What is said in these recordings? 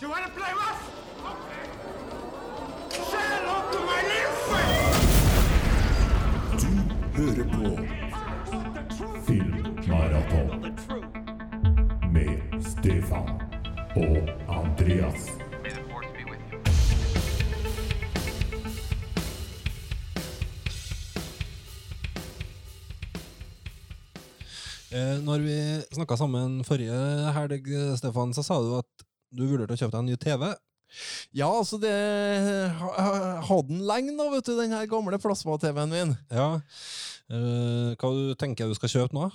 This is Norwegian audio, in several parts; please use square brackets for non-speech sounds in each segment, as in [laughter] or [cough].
You wanna play rough? Okay. Say hello to my little friend! hører på Filmmaraton med Stefan og Andreas. Eh, når vi snakka sammen forrige helg, Stefan, så sa du at du vurderte å kjøpe deg en ny TV. Ja, altså det ha- ha- Hadde den lenge da, vet du, den her gamle plasma-TV-en min. Ja. Eh, hva du tenker du skal kjøpe nå?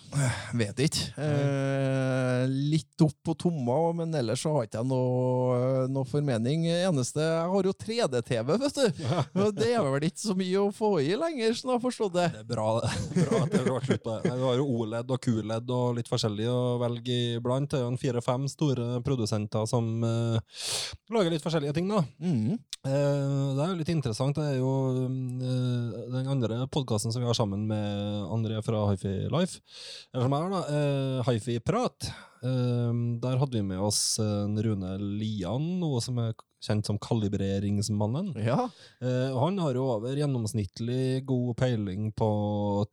Vet ikke. Eh, litt opp på tomma, men ellers så har ikke jeg noe, noe formening. Eneste Jeg har jo 3D-TV, vet du. [laughs] Og det er vel ikke så mye å få i lenger, sånn jeg har forstått det. Det er bra, det. [laughs] bra at det har slutt på det. Du har jo OLED og QLED og litt forskjellig å velge iblant. Det er jo fire-fem store produsenter som uh, lager litt forskjellige ting, da. Mm. Uh, det er jo litt interessant. Det er jo uh, den andre podkasten som vi har sammen med André fra Hifi Life, eller som er, da, uh, Hifi Prat. Eh, der hadde vi med oss Rune Lian, noe som er kjent som Kalibreringsmannen. Ja. Eh, han har jo over gjennomsnittlig god peiling på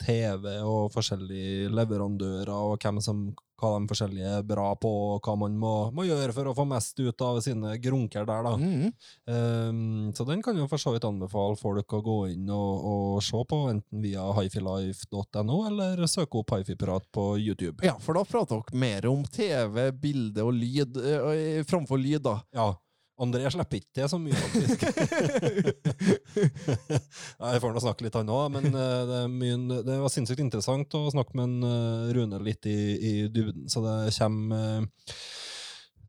TV og forskjellige leverandører, og hvem som, hva de forskjellige er bra på, og hva man må, må gjøre for å få mest ut av sine grunker der. da. Mm. Um, så den kan jo for så vidt anbefale folk å gå inn og, og se på, enten via hifilife.no, eller søke opp Hifiprat på YouTube. ja, for da prater dere mer om TV, bilde og lyd øh, framfor lyd, da. Ja. André slipper ikke til så mye, faktisk. [laughs] Jeg får nå snakke litt, han òg, men eh, det, mye, det var sinnssykt interessant å snakke med en, eh, Rune litt i, i dybden, så det kommer eh,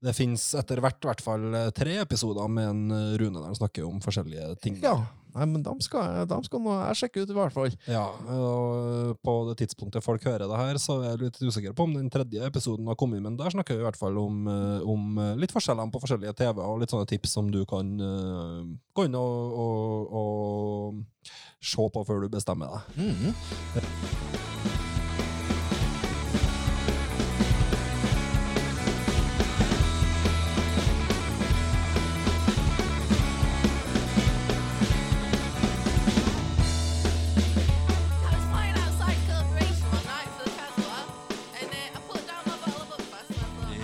Det fins etter hvert i hvert fall tre episoder med en Rune der han snakker om forskjellige ting. Ja. Nei, men dem skal, dem skal nå jeg sjekke ut, i hvert fall. Ja, og på det tidspunktet folk hører det her, så er jeg litt usikker på om den tredje episoden har kommet, men der snakker vi i hvert fall om, eh, om eh, litt forskjellene på forskjellige TV, og litt sånne tips som du kan uh, gå inn og, og, og se på før du bestemmer deg. I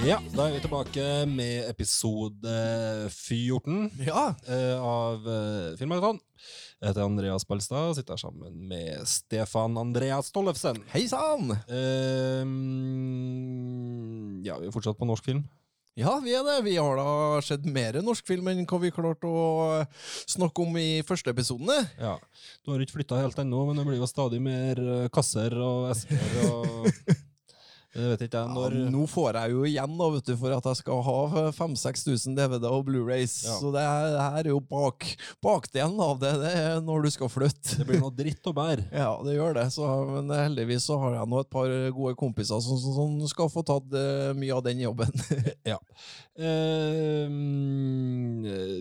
Ja, da er vi tilbake med episode 14 Ja. eh, av uh, Filmmaraton. Jeg heter Andreas Balstad, sitter her sammen med Stefan Andreas Tollefsen. Hei sann! Uh, ja, vi er fortsatt på norsk film. Ja, vi er det. Vi har da sett mer norsk film enn hva vi klarte å snakke om i første episodene. Ja, Du har ikke flytta helt ennå, men det blir jo stadig mer eh, kasser og esker og [laughs] ikke Ja, nå får jeg jo igjen da, vet du, for at jeg skal ha 5000-6000 DVD og Blu-rays. Ja. Så det er, det her er jo bak, bakdelen av det. Det er når du skal flytte. det blir noe dritt å bære. [laughs] Ja, det gjør det. Så, men heldigvis så har jeg nå et par gode kompiser som, som, som skal få tatt uh, mye av den jobben. [laughs] Ja. Uh,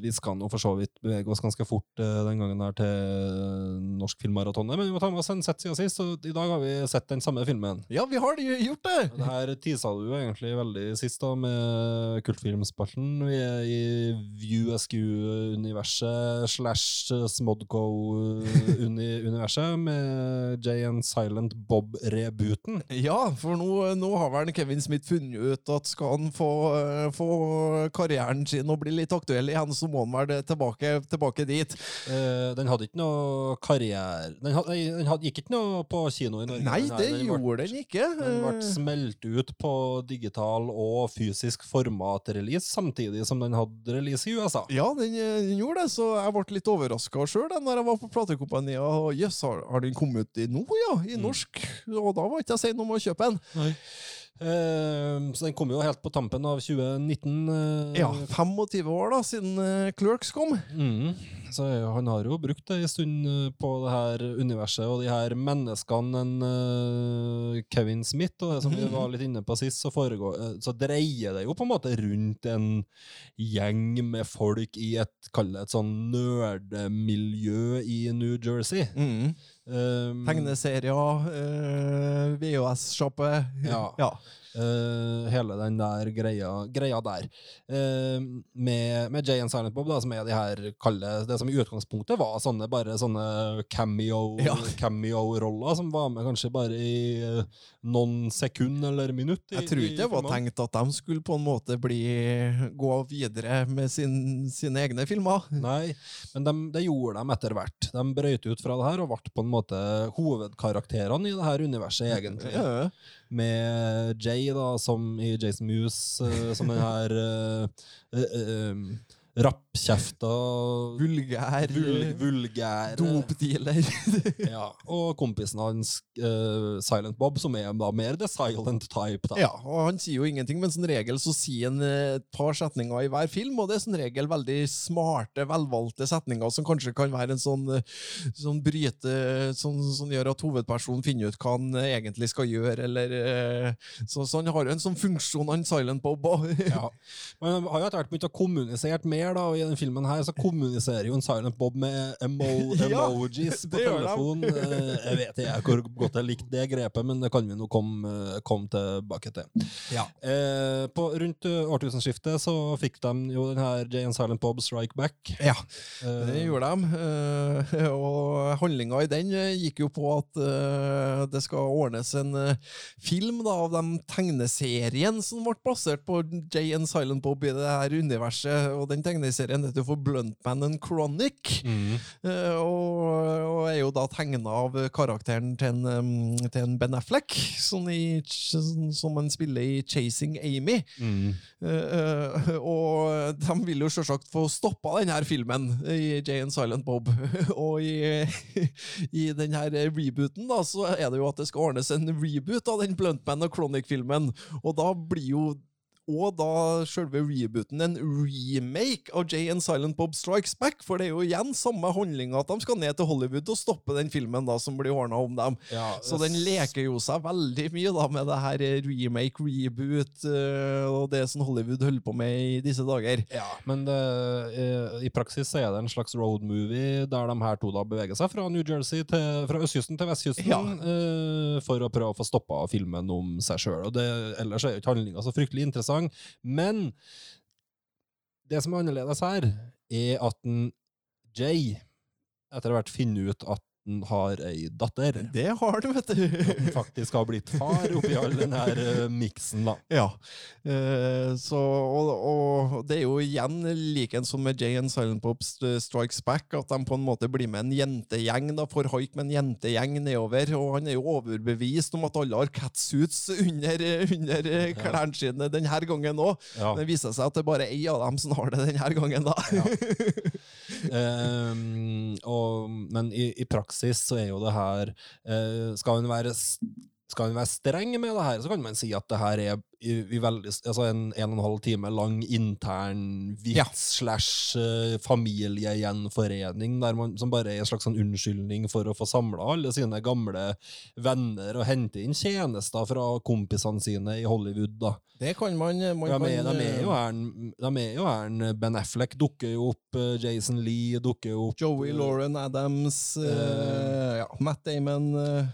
vi skal nå for så vidt bevege oss ganske fort uh, den gangen her til Norsk Filmmaraton, men vi må ta med oss en sett siden sist, så i dag har vi sett den samme filmen. ja, vi har gjort det! Det her tisa du egentlig veldig sist da med kultfilmspalten. Vi er i View Askew-universet slash Smodco-universet [laughs] med Jay and Silent Bob-rebooten. Ja, for nå, nå har vel Kevin Smith funnet ut at skal han få, eh, få karrieren sin og bli litt aktuell igjen, så må han vel tilbake, tilbake dit. Eh, den hadde ikke noe karriere Den, had, den had, gikk ikke noe på kino i Norge. Nei, det Den ble- gjorde den ikke. Den ble Smelt ut på digital og fysisk format-release samtidig som den hadde release i USA. Ja, den, eh, den gjorde det, så jeg ble litt overraska sjøl når jeg var på platekompaniet. og Jøss, har, har den kommet ut i nå, ja? I Mm. norsk? Og da var ikke jeg sein om å kjøpe en. Eh, så den kom jo helt på tampen av 2019. eh, Ja, 25 år da, siden eh, Clerks kom. Mm. Så eh, han har jo brukt det en stund eh, på det her universet og de her menneskene en eh, Kevin Smith, og det som vi var litt inne på sist, så, foregår, eh, så dreier det jo på en måte rundt en gjeng med folk i et, kall det et sånn nerdemiljø i New Jersey. Um, Tegneserier, uh, VHS-sjappe. Ja. ja. Eh, hele den der greia, greia der. Uh, med, med Jay and Silent Bob, da, som er de her kalde Det som i utgangspunktet var sånne bare sånne cameo- Ja. [laughs] cameo-roller, som var med kanskje bare i uh, noen sekund eller minutt. i- Jeg tror ikke det var tenkt at de skulle på en måte bli, gå videre med sin, sine egne filmer. Nei, men de, det gjorde de etter hvert. De brøyt ut fra det her og ble på en måte hovedkarakterene i det her universet, egentlig. Ja. Med Jay, da, som i Jason Muse, eh, som den her uh, rappkjefta Vulgær vul, vulgære dopdealer. [laughs] ja, Og kompisen hans, uh, Silent Bob, som er da mer the silent type. da. Ja, og han sier jo ingenting, men som regel så sier han eh, et par setninger i hver film, og det er som regel veldig smarte, velvalgte setninger som kanskje kan være en sånn, eh, sånn bryte som, som gjør at hovedpersonen finner ut hva han eh, egentlig skal gjøre, eller uh, Så, så han har jo en sånn funksjon, han Silent Bob òg. Ja. [laughs] Men han har jo etter hvert begynt å kommunisere mer, da, og i den filmen her så kommuniserer jo en Silent Bob med emo [laughs] emojis på telefonen. telefon. Eh, Jeg vet ikke hvor godt jeg likte det grepet, men det kan vi nå komme, kom tilbake til. Ja. Eh, på, rundt eh, årtusenskiftet så fikk de jo den her Jay and Silent Bob Strike Back. Ja, Eh, det gjorde de. eh, [laughs] Og handlinga i den eh, gikk jo på at eh, det skal ordnes en eh, film da, av den tegneserien som ble basert på Jay and Silent Bob i det her universet. Og den tegneserien heter for Bluntman and Chronic. mm. eh, Og, og er jo da tegna av karakteren til en, um, til en Ben Affleck, som, i, som han spiller i Chasing Amy. Mm. Eh, eh, og de vil jo selvsagt få stoppa denne filmen i Jay and Silent Bob. [laughs] og i, i denne rebooten da, så er det jo at det skal ordnes en reboot av den Bluntman og Chronic-filmen. Og da blir jo og da selve rebooten en remake av Jay and Silent Bob Strikes Back. For det er jo igjen samme handlinga at de skal ned til Hollywood og stoppe den filmen da som blir ordna om dem. Ja, Så den leker jo seg veldig mye da med det her remake, reboot eh, og det som Hollywood holder på med i disse dager. Ja, men det, eh, i praksis så er det en slags road movie der de her to da beveger seg fra New Jersey til, fra østkysten til vestkysten Ja. eh, for å prøve å få stoppa filmen om seg sjøl. Ellers er jo ikke handlinga så fryktelig interessant. Men det som er annerledes her, er at en Jay etter hvert finner ut at han har ei datter. Det har du, vet du! han faktisk har blitt far oppi all den her uh, miksen, da. Ja. Uh, så, og, og det er jo igjen likens som med Jay and Silent Pop Strikes Back, at de på en måte blir med en jentegjeng, da, får haik med en jentegjeng nedover. Og han er jo overbevist om at alle har catsuits under, under eh, klærne sine denne gangen òg. Ja. Det viser seg at det er bare ei av dem som har det denne gangen, da. [laughs] Ehm, og, men i, i praksis så er jo det her eh, Skal hun være skal man være streng med det her, så kan man si at det her er i, i veldig, altså en en og en halv time lang intern vits Ja. slash eh, familiegjenforening, der man, som bare er en slags sånn unnskyldning for å få samla alle sine gamle venner og hente inn tjenester fra kompisene sine i Hollywood. da. Det kan man, man Ja, de, er, de, er jo her, de er jo her Ben Affleck dukker jo opp, eh, Jason Lee dukker jo opp. Joey eh, Lauren Adams, uh, ja, Matt Damon eh,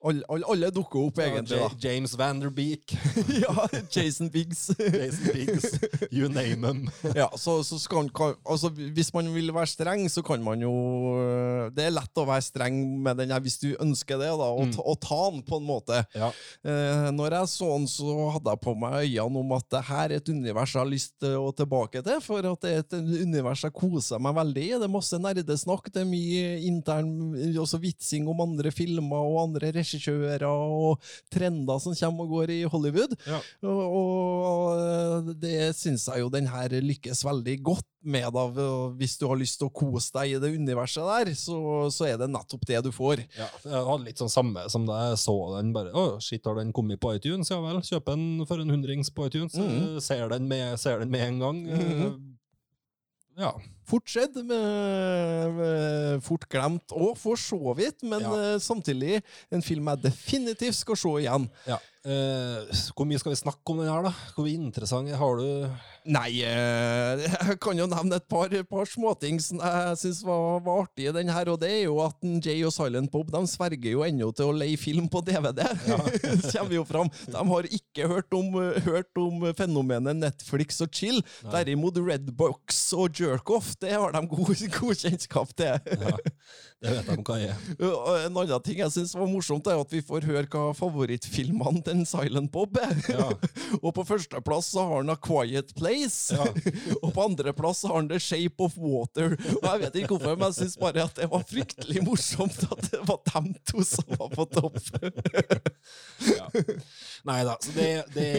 alle, alle, alle dukker opp, egentlig. Ja, James Vanderbeek, [laughs] ja, Jason Biggs. Jason Biggs, you name them. [laughs] ja, så, så skal, kan, altså, Hvis man vil være streng, så kan man jo øh, Det er lett å være streng med den her hvis du ønsker det, da, og, ta, og ta den på en måte. Ja. Eh, når jeg så den, så hadde jeg på meg øynene om at det her er et univers jeg har lyst til å tilbake til. For at det er et univers jeg koser meg veldig i. Det er masse nerdesnakk, det er mye intern også vitsing om andre filmer og andre regissører og trender som kommer og går i Hollywood. Ja. Og, det syns jeg jo den her lykkes veldig godt med. Da. Hvis du har lyst til å kose deg i det universet der, så, så er det nettopp det du får. Ja, jeg hadde litt sånn samme som da jeg så den. bare, Å, shit, har den kommet på iTunes? Ja vel, kjøp den for en hundrings på iTunes. Mm -hmm. Ser, den med, ser den med en gang. Mm -hmm. Ja. Fort skjedd, fort glemt òg, for så vidt, men Ja. eh, samtidig en film jeg definitivt skal se igjen. ja. Eh, hvor mye skal vi snakke om den her, da? Hvor interessant har du Nei, eh, [laughs] jeg kan jo nevne et par, par småting som jeg syns var, var i den her, og det er jo at Jay og Silent Bob de sverger jo ennå til å leie film på DVD. Det [laughs] kommer jo fram. De har ikke hørt om, hørt om fenomenet Netflix og chill. Derimot Redbox og Jerkoff, det har de god, [laughs] god kjennskap til. ja, Det vet de hva er. [laughs] Og En annen ting jeg syns var morsomt, er at vi får høre hva favorittfilmene til Silent Bob er. Ja. [laughs] og på førsteplass så har han A Quiet Place. og på andreplass har han The Shape of Water. Og jeg vet ikke hvorfor, men jeg syns bare at det var fryktelig morsomt at det var dem to som var på topp. Nei da. Så det, det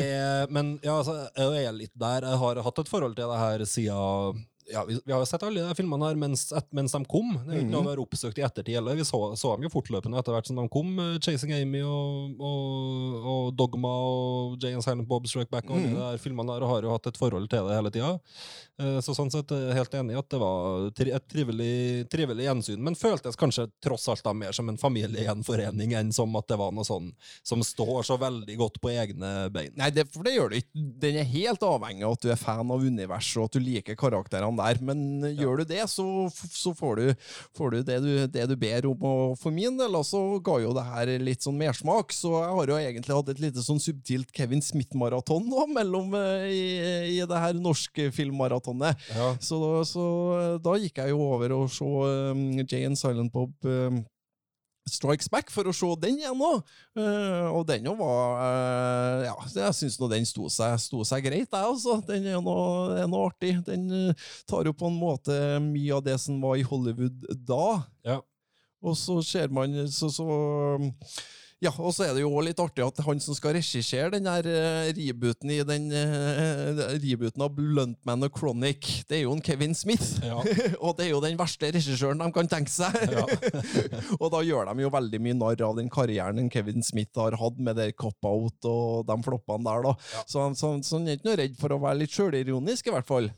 Men ja, altså, jeg er litt der. Jeg har hatt et forhold til det her siden ja, vi, vi har jo sett alle de filmene her mens, et, mens de kom. Det er jo ikke noe vi har oppsøkt i ettertid heller. Vi så, så dem jo fortløpende etter hvert som de kom. eh, 'Chasing Amy' og, og, og 'Dogma' og 'Jay and Silent Bob Strike Back' og alle de der filmene der, har jo hatt et forhold til det hele tida. Så sånn sett er jeg helt enig i at det var et trivelig, trivelig gjensyn, men føltes kanskje tross alt da mer som en familiegjenforening enn som at det var noe sånn som står så veldig godt på egne bein. Nei, det, for det gjør det ikke. Den er helt avhengig av at du er fan av universet og at du liker karakterene der. Men gjør du det, så, så får du, får du, det du det du ber om. Og for min del så ga jo det her litt sånn mersmak, så jeg har jo egentlig hatt et lite sånn subtilt Kevin Smith-maraton nå mellom eh, i, i det her norske filmmaratonet. Ja. Så, så da gikk jeg jo over og så um, Jay and Silent Bob um, Strikes Back for å se den igjen nå. Uh, og den jo var uh, Ja, jeg syns nå den sto seg, sto seg greit, jeg, altså. Den er jo noe, er noe artig. Den uh, tar jo på en måte mye av det som var i Hollywood da. Ja. Og så ser man så, så ja, og så er det jo litt artig at han som skal regissere den der eh, rebooten i den eh, rebooten av Bluntman og Chronic, det er jo en Kevin Smith. Ja. [laughs] og det er jo den verste regissøren de kan tenke seg. Ja. [laughs] og da gjør de jo veldig mye narr av den karrieren en Kevin Smith har hatt med der cop-out og de floppene der, da. Så, så, så han er ikke noe redd for å være litt sjølironisk, i hvert fall.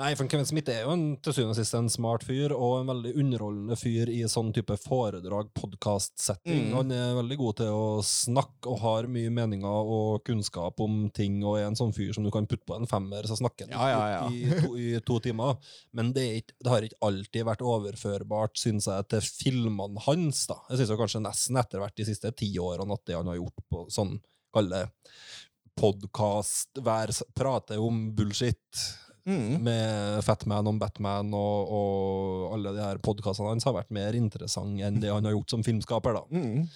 Nei, for Kevin Smith er jo en, til syvende og sist en smart fyr, og en veldig underholdende fyr i sånn type foredrag, podcast-setting. Mm. Han er veldig god til å snakke og har mye meninger og kunnskap om ting, og er en sånn fyr som du kan putte på en femmer, så snakker han Ja, ja, ja. I, to, i to timer. Men det, ikke, det har ikke alltid vært overførbart, syns jeg, til filmene hans. da. Jeg syns kanskje nesten etter hvert de siste ti årene at det han har gjort på sånn, kall det podkast, prate om bullshit Mm. med Fatman om Batman og, og alle de her podkastene hans har vært mer interessant enn det han har gjort som filmskaper. da. Mm.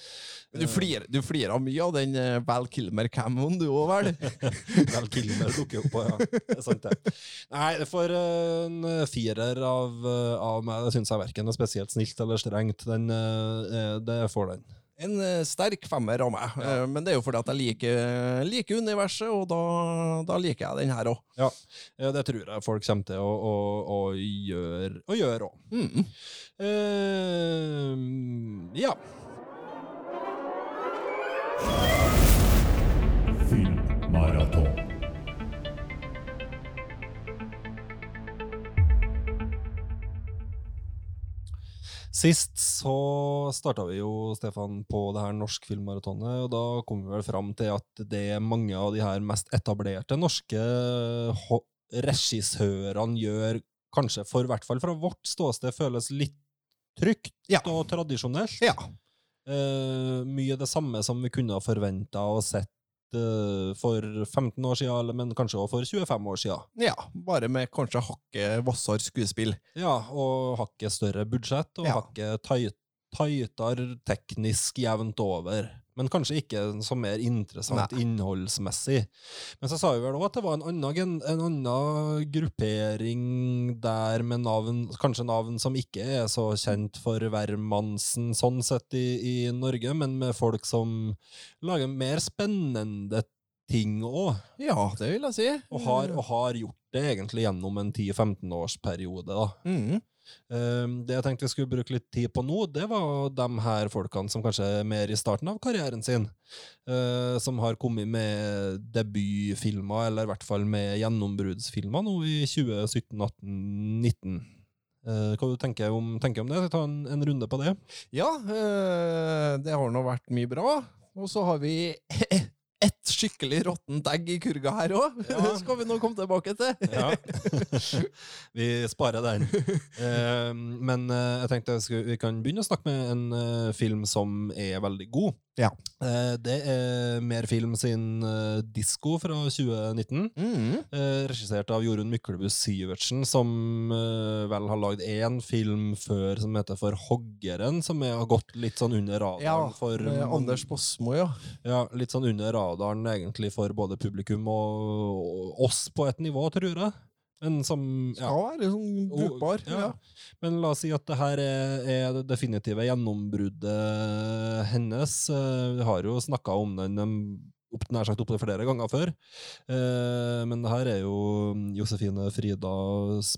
Du flirer, du flirer mye av den uh, Val Kilmer-camoen, du òg, vel? [laughs] Val Kilmer dukker opp på, ja. Det er sant, det. Nei, det får eh, en firer av, eh, av meg. Det syns jeg verken er spesielt snilt eller strengt. Den, eh, det får den. En eh, sterk femmer av meg, ja. men det er jo fordi at jeg liker, liker universet, og da, da liker jeg den her òg. Ja, ja. det tror jeg folk kommer til å, å, å gjøre òg. Mm. uh, ja. Filmmaraton. Sist så starta vi jo, Stefan, på det her norsk filmmaratonet, og da kom vi vel fram til at det mange av de her mest etablerte norske regissørene gjør, kanskje for hvert fall fra vårt ståsted, føles litt trygt Ja. og tradisjonelt. Ja. Eh, mye det samme som vi kunne ha forventa og sett for 15 år siden, men kanskje også for 25 år siden. ja. Bare med kanskje hakket hvassere skuespill. Ja, og hakket større budsjett, og Ja. hakket tight, tightere teknisk jevnt over. Men kanskje ikke så mer interessant Nei. innholdsmessig. Men så sa vi vel òg at det var en annen, en annen gruppering der med navn, kanskje navn som ikke er så kjent for hvermannsen sånn sett i, i Norge, men med folk som lager mer spennende ting òg. Ja, det vil jeg si. Og har, og har gjort det egentlig gjennom en 10-15 års periode. da. Mm. Um, det jeg tenkte vi skulle bruke litt tid på nå, det var de her folkene som kanskje er mer i starten av karrieren sin. eh, som har kommet med debutfilmer, eller i hvert fall med gjennombruddsfilmer nå i 2017, 18, 19. Eh, hva du tenker om, tenker om det? Skal vi ta en, en runde på det? Ja, eh, det har nå vært mye bra. Og så har vi [laughs] ett skikkelig råttent egg i kurga her òg. Ja. [laughs] skal vi nå komme tilbake til. Ja. [laughs] vi sparer den. Eh, men eh, jeg tenkte vi kan begynne å snakke med en eh, film som er veldig god. Ja. Eh, det er mer film sin uh, Disko fra 2019. Mm. Eh, regissert av Jorunn Myklebust Sivertsen, som vel har lagd én film før som heter For hoggeren, som er, har gått litt sånn under radaren Ja, for Anders Bosmo, ja. ja, litt sånn under radaren egentlig for både publikum og, og oss på et nivå, tror jeg. Men som ja. Skal være sånn brukbar. Ja. Ja. Men la oss si at det her er, er det definitive gjennombruddet hennes. Eh, Vi har jo snakka om den opp, nær sagt opptil flere ganger før. Eh, men det her er jo Josefine Frida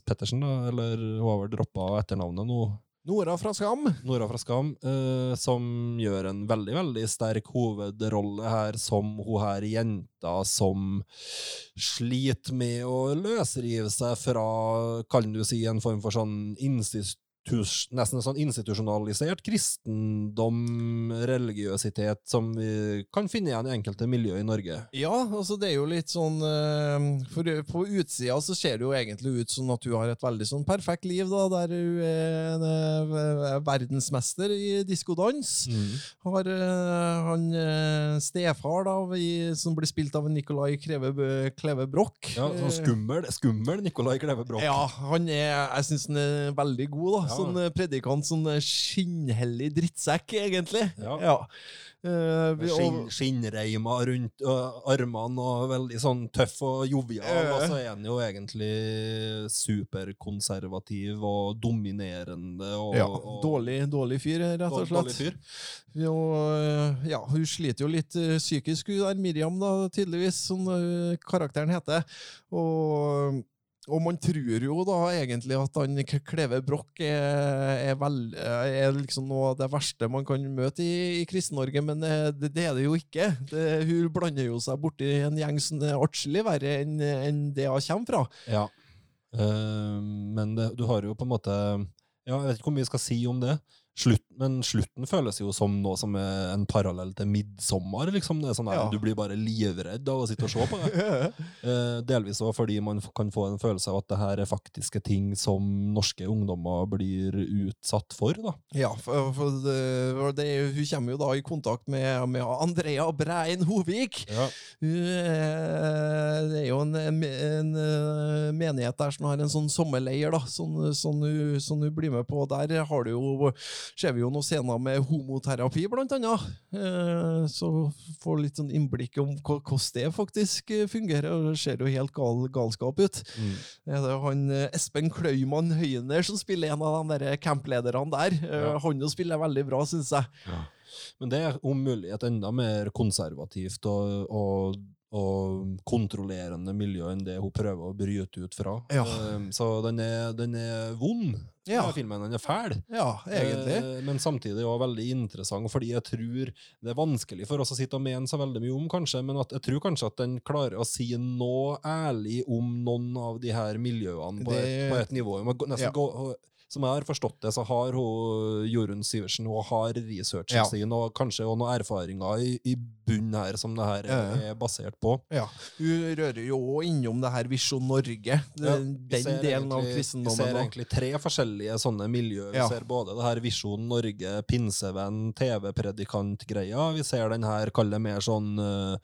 Pettersen, eller hun har vel droppa etternavnet nå. Nora fra Skam. Nora fra Skam, eh, som gjør en veldig veldig sterk hovedrolle her som hun her jenta som sliter med å løsrive seg fra, kan du si, en form for sånn institus, nesten sånn institusjonalisert kristendom, religiøsitet, som vi kan finne igjen i enkelte miljø i Norge. Ja, altså det er jo litt sånn eh, For på utsida så ser det jo egentlig ut som at hun har et veldig sånn perfekt liv, da, der hun er en eh, verdensmester i diskodans. Har eh, han stefar, da, i, som blir spilt av Nicolai Kreve, Kleve Broch. Ja, sånn skummel, skummel Nicolai Kleve Broch. Ja, han er, jeg syns han er veldig god. da. Sånn eh, predikant, sånn eh, skinnhellig drittsekk, egentlig. Ja. ja. Uh, vi- og- skinnreimer rundt uh, armene og veldig sånn tøff og jovial. Uh, Og så er han jo egentlig superkonservativ og dominerende. Og, ja, og, dårlig, dårlig fyr, rett og slett. dårlig fyr. Og, ja, hun sliter jo litt psykisk, hun der Miriam, da, tydeligvis, som karakteren heter. Og, og man tror jo da egentlig at han Kleve Broch er, er, vel, er liksom noe av det verste man kan møte i, i Kristen-Norge, men eh, det, det er det jo ikke. Det, hun blander jo seg borti en gjeng som er atskillig verre enn en det hun kommer fra. Ja. uh, men det, du har jo på en måte Ja, jeg vet ikke hvor mye vi skal si om det. Slutt, men slutten føles jo som noe som er en parallell til midtsommer. Liksom. Det er sånn Ja. Du blir bare livredd av å sitte og se på det. [laughs] Eh, delvis også fordi man kan få en følelse av at det her er faktiske ting som norske ungdommer blir utsatt for. Da. Ja, for, for det, for det, hun kommer jo da i kontakt med, med Andrea Brein Hovik. Ja. Hun, eh, Det er jo en, en, eh, menighet der som har en sånn sommerleir, da, som, som, hun, som hun blir med på. Der har du jo, ser vi jo noen scener med homoterapi, blant annet. Eh, Så får litt sånn innblikk om hvordan det faktisk eh, fungerer. Det ser jo helt gal, galskap ut. Mm. Det er han eh, Espen Klaumann Høyner som spiller en av de der camplederne der. Eh, Ja. Han jo spiller veldig bra, syns jeg. Men det er om mulig et enda mer konservativt og, og, og kontrollerende miljø enn det hun prøver å bryte ut fra. Ja. Eh, Så den er, den er vond. Ja. filmen den er fæl. Ja, egentlig. Eh, Men samtidig også veldig interessant, fordi jeg tror det er vanskelig for oss å sitte og mene så veldig mye om, kanskje, men at jeg tror kanskje at den klarer å si noe ærlig om noen av de her miljøene på, et, på et nivå. Man nesten Ja. gå, som jeg har forstått det, så har hun, Jorunn Syversen hun har researchen Ja. sin, og kanskje også noen erfaringer i, i bunnen her som det her er, er basert på. Ja. Hun rører jo også innom det her Visjon Norge, Ja, den, delen av kristendommen. Vi ser egentlig tre forskjellige sånne miljø. Vi ser både det her Visjon Norge, pinsevenn, TV-predikant-greia. Vi ser den her, kall det mer sånn uh,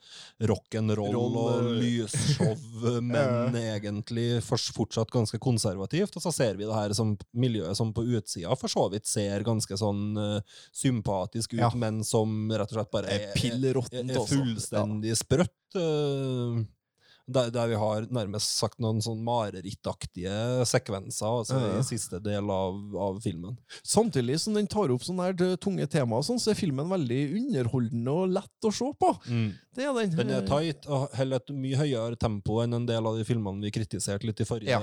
rock'n'roll Roll, og eh, [laughs] lysshow, men egentlig fortsatt ganske konservativt. Og så ser vi det her som miljøet som på utsida for så vidt ser ganske sånn uh, sympatisk ut, Ja. men som rett og slett bare er, er er, er fullstendig fullstendig sprøtt. Uh, der, der vi har nærmest sagt noen sånn marerittaktige sekvenser altså Ja. i siste del av, av filmen. Samtidig som den tar opp sånne her eh, tunge temaer, sånn, så er filmen veldig underholdende og lett å se på. Det er den. Den er tight og holder et mye høyere tempo enn en del av de filmene vi kritiserte litt i forrige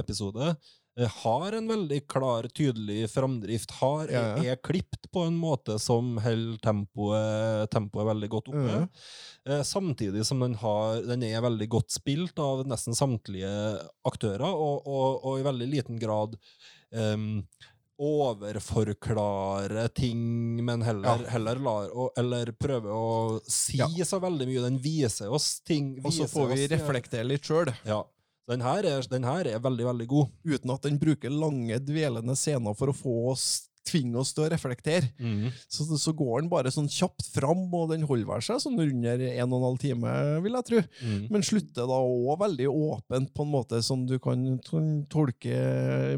episode. Eh, Har en veldig klar, tydelig framdrift. Har, Ja, ja. Er klipt på en måte som holder tempoet, tempoet veldig godt oppe. Ja. Eh, samtidig som den, har, den er veldig godt spilt av nesten samtlige aktører, og, og, og i veldig liten grad um, overforklare ting, men heller, heller lar å, Eller prøve å si så veldig mye. Den viser oss ting. Og så får vi reflektere litt sjøl, Ja. Den her, er, den her er veldig, veldig god. uten at den bruker lange, dvelende scener for å få oss tvinge oss til å reflektere. Så, så går den bare sånn kjapt fram, og den holder seg sånn under en og en halv time, vil jeg tro. Mm. Men slutter da òg veldig åpent, på en måte som du kan, tolke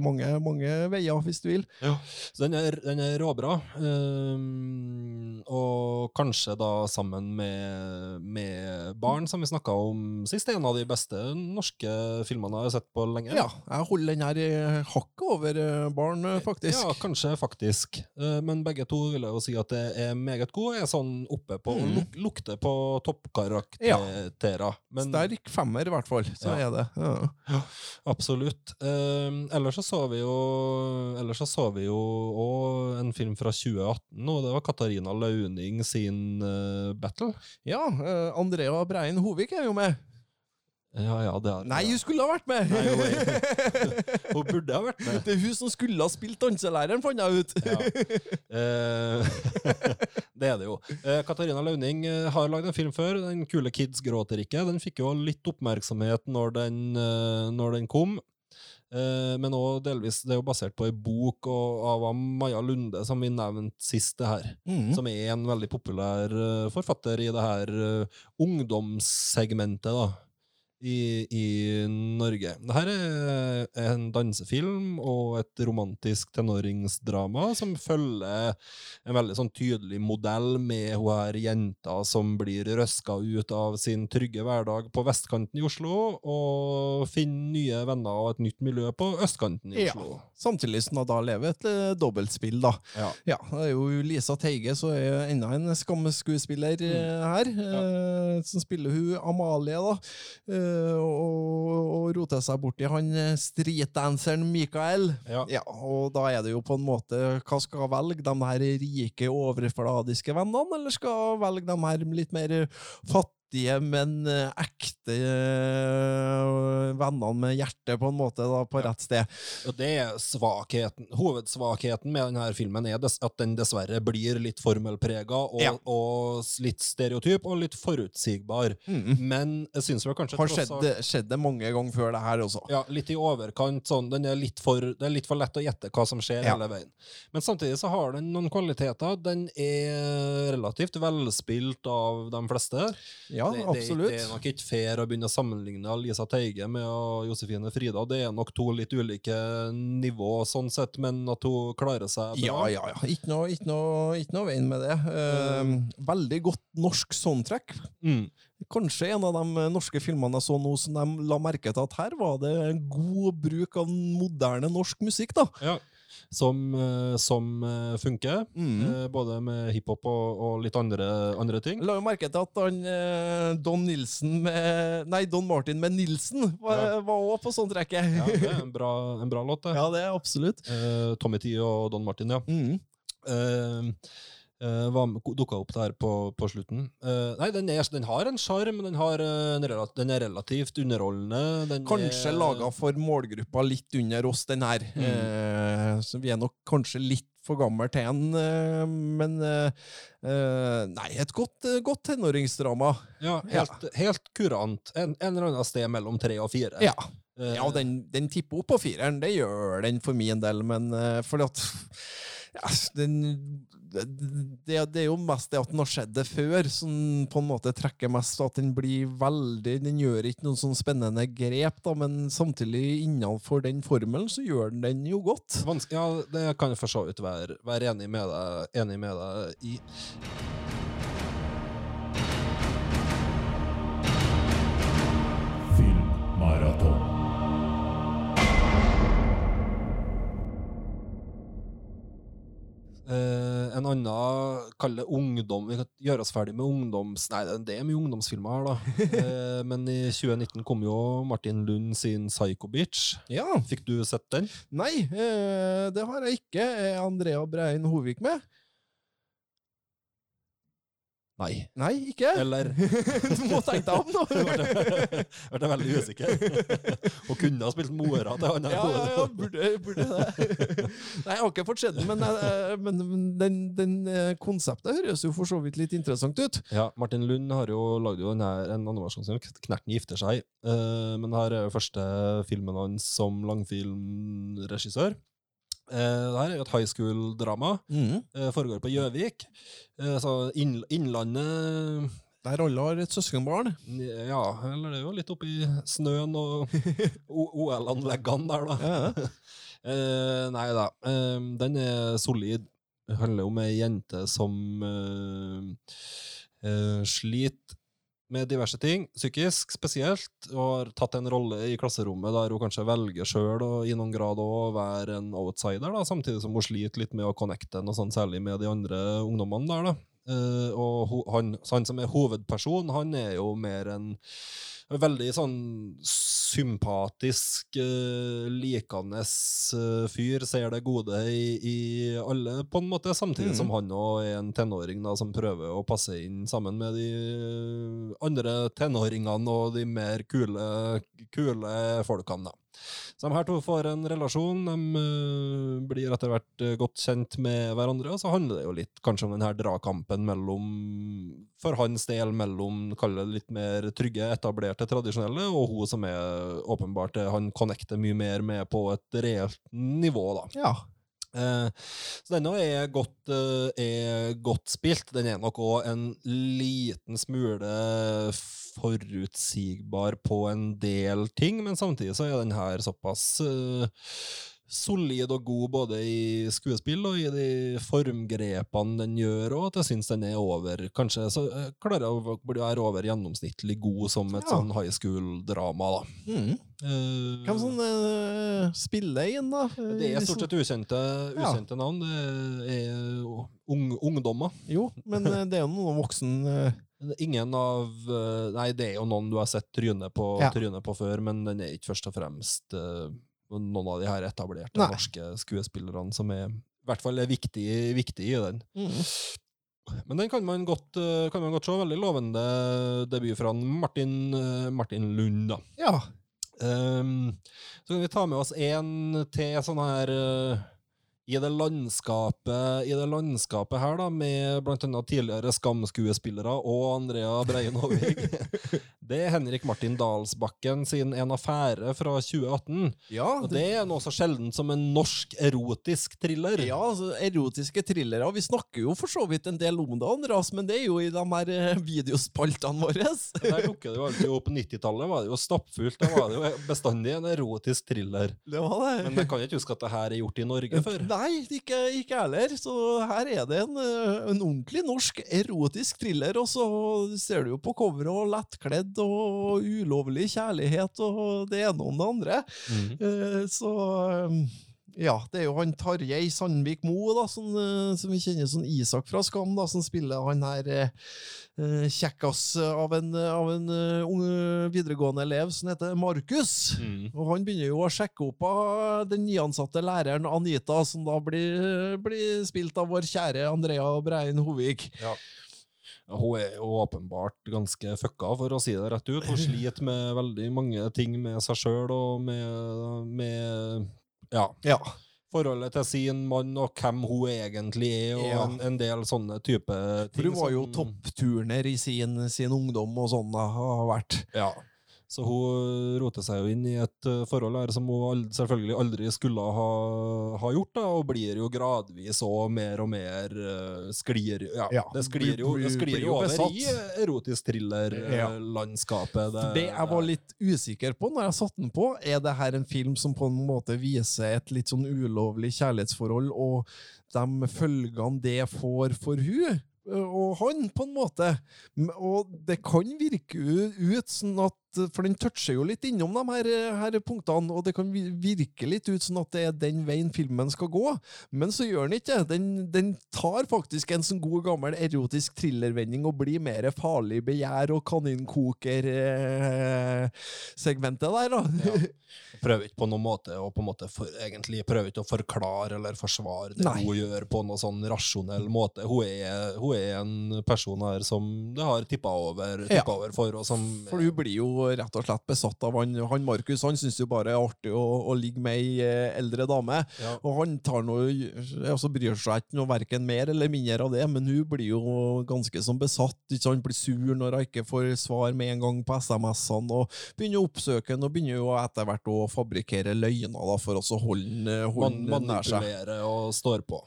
mange, mange veier, hvis du vil. Så den er, den er råbra. Um, og kanskje da sammen med, med Barn, som vi snakka om sist, en av de beste norske filmene jeg har sett på lenge. Ja, jeg holder den her i hakket over eh, barn, eh, faktisk. Ja, kanskje faktisk. Eh, Men begge to vil jeg jo si at det er meget gode. Er sånn oppe på Mm. luk, Lukter på toppkarakterer. Men Sterk femmer, i hvert fall. Så Ja. er det. Ja. absolutt. Eh, ellers så så vi jo Ellers så så vi jo òg en film fra 2018 og Det var Katarina Launing sin uh, Battle. ja eh, Andrea Brein Hovik er jo med. Ja, ja, det er Nei, hun skulle ha vært med! Nei, hun- [laughs] Hun burde ha vært med. det er hun som skulle ha spilt danselæreren, fant jeg ut. Ja. Eh, [laughs] det er det jo. Eh, Katarina Launing eh, har lagd en film før. Den kule Kids gråter ikke. Den fikk jo litt oppmerksomhet når den, eh, når den kom. Eh, men også delvis, det er jo basert på ei bok og, av Maja Lunde, som vi nevnte sist. det her. Mm. Som er en veldig populær forfatter i det her ungdomssegmentet da, i, i Norge. Dette er en dansefilm og et romantisk tenåringsdrama som følger en veldig sånn tydelig modell med hun her jenta som blir røska ut av sin trygge hverdag på vestkanten i Oslo, og finner nye venner og et nytt miljø på østkanten i Ja. Oslo. Samtidig som hun da lever et eh, dobbeltspill, da. Ja. Ja, det er jo Lisa Teige, så er enda en skammeskuespiller eh, her. Eh, som spiller hun Amalie, da. Eh, og, og roter seg borti han eh, streetdanseren Mikael. Ja. Ja, og da er det jo på en måte Hva skal velge? De her rike, overfladiske vennene, eller skal velge de her litt mer fattige, men eh, ekte eh, vennene med hjertet, på en måte, da, på rett sted? Og det er svakheten. Hovedsvakheten med denne filmen er at den dessverre blir litt formelprega og, Ja. og litt stereotyp og litt forutsigbar. Mm. Men jeg syns vel kanskje Har skjedd, skjedd det mange ganger før det her også. ja, litt i overkant. Sånn, den er litt for, det er litt for lett å gjette hva som skjer Ja. hele veien. Men samtidig så har den noen kvaliteter. Den er relativt velspilt av de fleste. Ja, det, det, absolutt. det er nok ikke fair å begynne å sammenligne Lisa Teige med Josefine Frida. Det er nok to litt ulike nivå sånn sett, men at hun klarer seg Ja, bra. ja, ja. Ikke noe, ikke noe, ikke noe veien med det. Eh, veldig godt norsk soundtrack. Mm. Kanskje en av de norske filmene jeg så nå som de la merke til at her var det god bruk av moderne norsk musikk, da. Ja. Som, eh, som eh, funker, Mm. eh, både med hiphop og, og litt andre, andre ting. La jo merke til at han, Don Nilsen med Nei, Don Martin med Nilsen var Ja. på sånn soundtracket. Ja, det er en bra, en bra låt, det. [laughs] Ja, det er absolutt. Tommy T og Don Martin, ja. Mm. Eh, eh, var dukka opp der på, på slutten. Uh, nei, den, er, den har en sjarm, den, har, eh, den er relativt underholdende. Den Kanskje er, laga for målgruppa litt under oss, den her. Mm. Uh, så vi er nok kanskje litt for gammel til den, eh, men eh, eh, Nei, et godt, eh, godt tenåringsdrama. Ja, helt, helt kurant. En, en eller annen sted mellom tre og fire. Ja. Eh, Ja, den, den tipper opp på fireren, det gjør den for min del, men uh, fordi at ja, den, det, det, er jo mest det at den har skjedd det før, som på en måte trekker mest. At den blir veldig Den gjør ikke noen sånn spennende grep, da, men samtidig innenfor den formelen så gjør den den jo godt. Vanske, ja, det kan jeg for så vidt være, være enig, med deg, enig med deg i. Eh, en annen, kall det ungdom Vi kan gjøre oss ferdig med ungdoms... Nei, det- det er mye ungdomsfilmer her, da. uh, [laughs] men i 2019 kom jo Martin Lund sin Psycho Bitch. Ja. Fikk du sett den? Nei, uh, det har jeg ikke. Er Andrea Brein Hovik med? Nei. Nei, ikke? Eller [laughs] du må tenke deg om, da. [laughs] ble jeg veldig usikker. [laughs] Hun kunne ha spilt mora til han. Ja, ja, ja, burde, burde det. Nei, jeg har ikke fått sett den, men, eh, men, men den, den eh, konseptet høres jo for så vidt litt interessant ut. Ja, Martin Lund har jo lagd en animasjonsfilm, 'Knerten gifter seg'. Eh, men her er jo første filmen hans som langfilmregissør. Uh, det her er jo et high school-drama. Mm. Eh, foregår på Gjøvik. Eh, så inn, Innlandet Der alle har et søskenbarn. Ja, eller det er jo litt oppi snøen og [laughs] OL-anleggene der, da. Ja. [laughs] Eh, nei da. Eh, den er solid. Det handler om ei jente som eh, eh, sliter med diverse ting, psykisk spesielt, og har tatt en rolle i klasserommet der hun kanskje velger sjøl i noen grad å være en outsider, da, samtidig som hun sliter litt med å connecte noe sånn særlig med de andre ungdommene der. da. Uh, og han, han som er hovedperson, han er jo mer en veldig sånn sympatisk, uh, likende eh, fyr. Ser det gode i, i alle, på en måte. Samtidig mm. som han òg er en tenåring da, som prøver å passe inn sammen med de eh, andre tenåringene og de mer kule, kule folkene. da. Så de her to får en relasjon, de eh, blir etter hvert eh, godt kjent med hverandre, og så handler det jo litt kanskje om den her dragkampen mellom, for hans del, mellom kall det litt mer trygge, etablerte, tradisjonelle, og hun som er åpenbart eh, han connecter mye mer med på et reelt nivå, da. ja. Eh, så denne er godt, er godt spilt. Den er nok òg en liten smule forutsigbar på en del ting, men samtidig så er den her såpass uh, solid og god både i skuespill og i de formgrepene den gjør, og at jeg syns den er over Kanskje så eh, klarer jeg å være over gjennomsnittlig god som et Ja. sånn high school-drama, da. Mm. Uh, Hvem som uh, spiller inn, da? det er stort sett ukjente, Ja. navn. Det er ung, ungdommer. Jo, men det er jo noen voksen Ingen av eh, Nei, det er jo noen du har sett trynet på, Ja. trynet på før, men den er ikke først og fremst uh, noen av de her etablerte Nei. norske skuespillerne som er i hvert fall er viktig, viktig i den. mm. Men den kan man godt, eh, kan man godt se. Veldig lovende debut fra Martin, Martin Lund, da. Ja. Um, så kan vi ta med oss en til sånn her eh, i det landskapet I det landskapet her, da, med annet tidligere Skam-skuespillere og Andrea Breien Håvig. [laughs] det er Henrik Martin Dalsbakken sin En affære fra 2018. Ja, Og det er noe så sjeldent som en norsk erotisk thriller. Ja, altså, erotiske thrillere. Vi snakker jo for så vidt en del om det, Andreas, men det er jo i de her eh, videospaltene våre. [laughs] Der dukker det jo alltid opp. På 90-tallet var det jo stappfullt. Da var det jo bestandig en erotisk thriller. Det var det. Men jeg kan ikke huske at det her er gjort i Norge før. [laughs] Nei, ikke, jeg heller. Så her er det en, eh, en ordentlig norsk erotisk thriller, og så ser du jo på coveret og lettkledd og ulovlig kjærlighet og det ene om det andre. Mm. Eh, Så um, ja, det er jo han Tarjei Sandvik Moe, da, som, eh, som vi kjenner som Isak fra Skam, da, som spiller han her eh, eh, kjekkas av en, av en unge videregående elev som heter Markus. Mm. Og han begynner jo å sjekke opp av den nyansatte læreren Anita, som da blir, blir spilt av vår kjære Andrea Brein Hovig. Ja, Hun er jo åpenbart ganske fucka, for å si det rett ut. Hun sliter med veldig mange ting med seg sjøl og med, med ja, Ja. forholdet til sin mann og hvem hun egentlig er, og Ja. en, en del sånne type ting. For hun var jo toppturner i sin, sin ungdom og sånn, har vært. Ja. Så hun roter seg jo inn i et eh, forhold her som hun selvfølgelig aldri skulle ha, ha gjort, da, og blir jo gradvis og mer og mer uh, sklir Ja, Ja, det sklir jo, det sklir jo over besatt. i eh, erotisk thriller-landskapet. For det jeg var litt usikker på når jeg satte den på, er det her en film som på en måte viser et litt sånn ulovlig kjærlighetsforhold, og de følgene det får for hun og han, på en måte. Og det kan virke ut sånn at For den toucher jo litt innom de her, her punktene, og det kan virke litt ut som at det er den veien filmen skal gå, men så gjør den ikke. Den, den tar faktisk en sånn god gammel erotisk thrillervending og blir mer farlig begjær og kaninkoker-segmentet der, da. [laughs] Prøver ikke på noen måte å på en måte for, egentlig prøver ikke å forklare eller forsvare det Nei. hun gjør på noen sånn rasjonell måte. Hun er, hun er en person her som det har tippa over, Ja. over for, og som For hun blir jo rett og slett besatt av han, han Markus. Han syns jo bare det er artig å, å ligge med ei eh, eldre dame. Ja. Og han tar noe, altså bryr seg ikke noe verken mer eller mindre av det, men hun blir jo ganske som besatt. Ikke sant? Blir sur når hun ikke får svar med en gang på SMS-ene, og begynner å oppsøke han, og begynner jo etter hvert å fabrikkere løgner da, for å holde han- han nær seg. Manipulere og står på.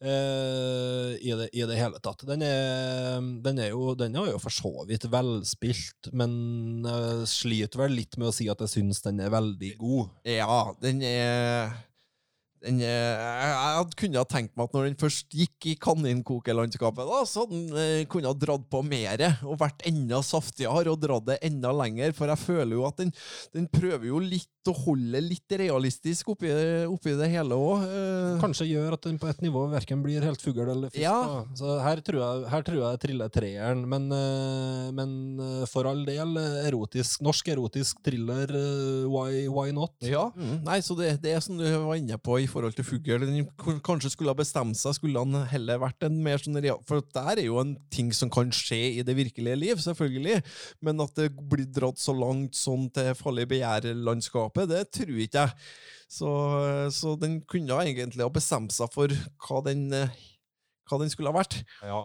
Eh, i, det, I det hele tatt. Den er, den er jo den er jo for så vidt velspilt, men jeg sliter vel litt med å si at jeg syns den er veldig god. Ja, den er den er, jeg jeg kunne ha tenkt meg at når den først gikk i kaninkokelandskapet, da, så den eh, kunne ha dratt på mer og vært enda saftigere og dratt det enda lenger. For jeg føler jo at den, den prøver jo litt å holde litt realistisk oppi, oppi det hele òg. Kanskje gjør at den på et nivå verken blir helt fugl eller fisk. Ja. Så her tror, jeg, her tror jeg triller treeren, men, eh, men eh, for all del, eh, erotisk, norsk erotisk thriller, eh, why, why not? Ja, mm. Nei, så det, det er som du var inne på i forhold til fugl. Kanskje skulle ha bestemt seg, skulle han heller vært en mer sånn. For det er jo en ting som kan skje i det virkelige liv, selvfølgelig. Men at det blir dratt så langt sånn til farlig begjær-landskapet, det tror ikke jeg. Så, så den kunne egentlig ha bestemt seg for hva den, hva den skulle ha vært. Ja.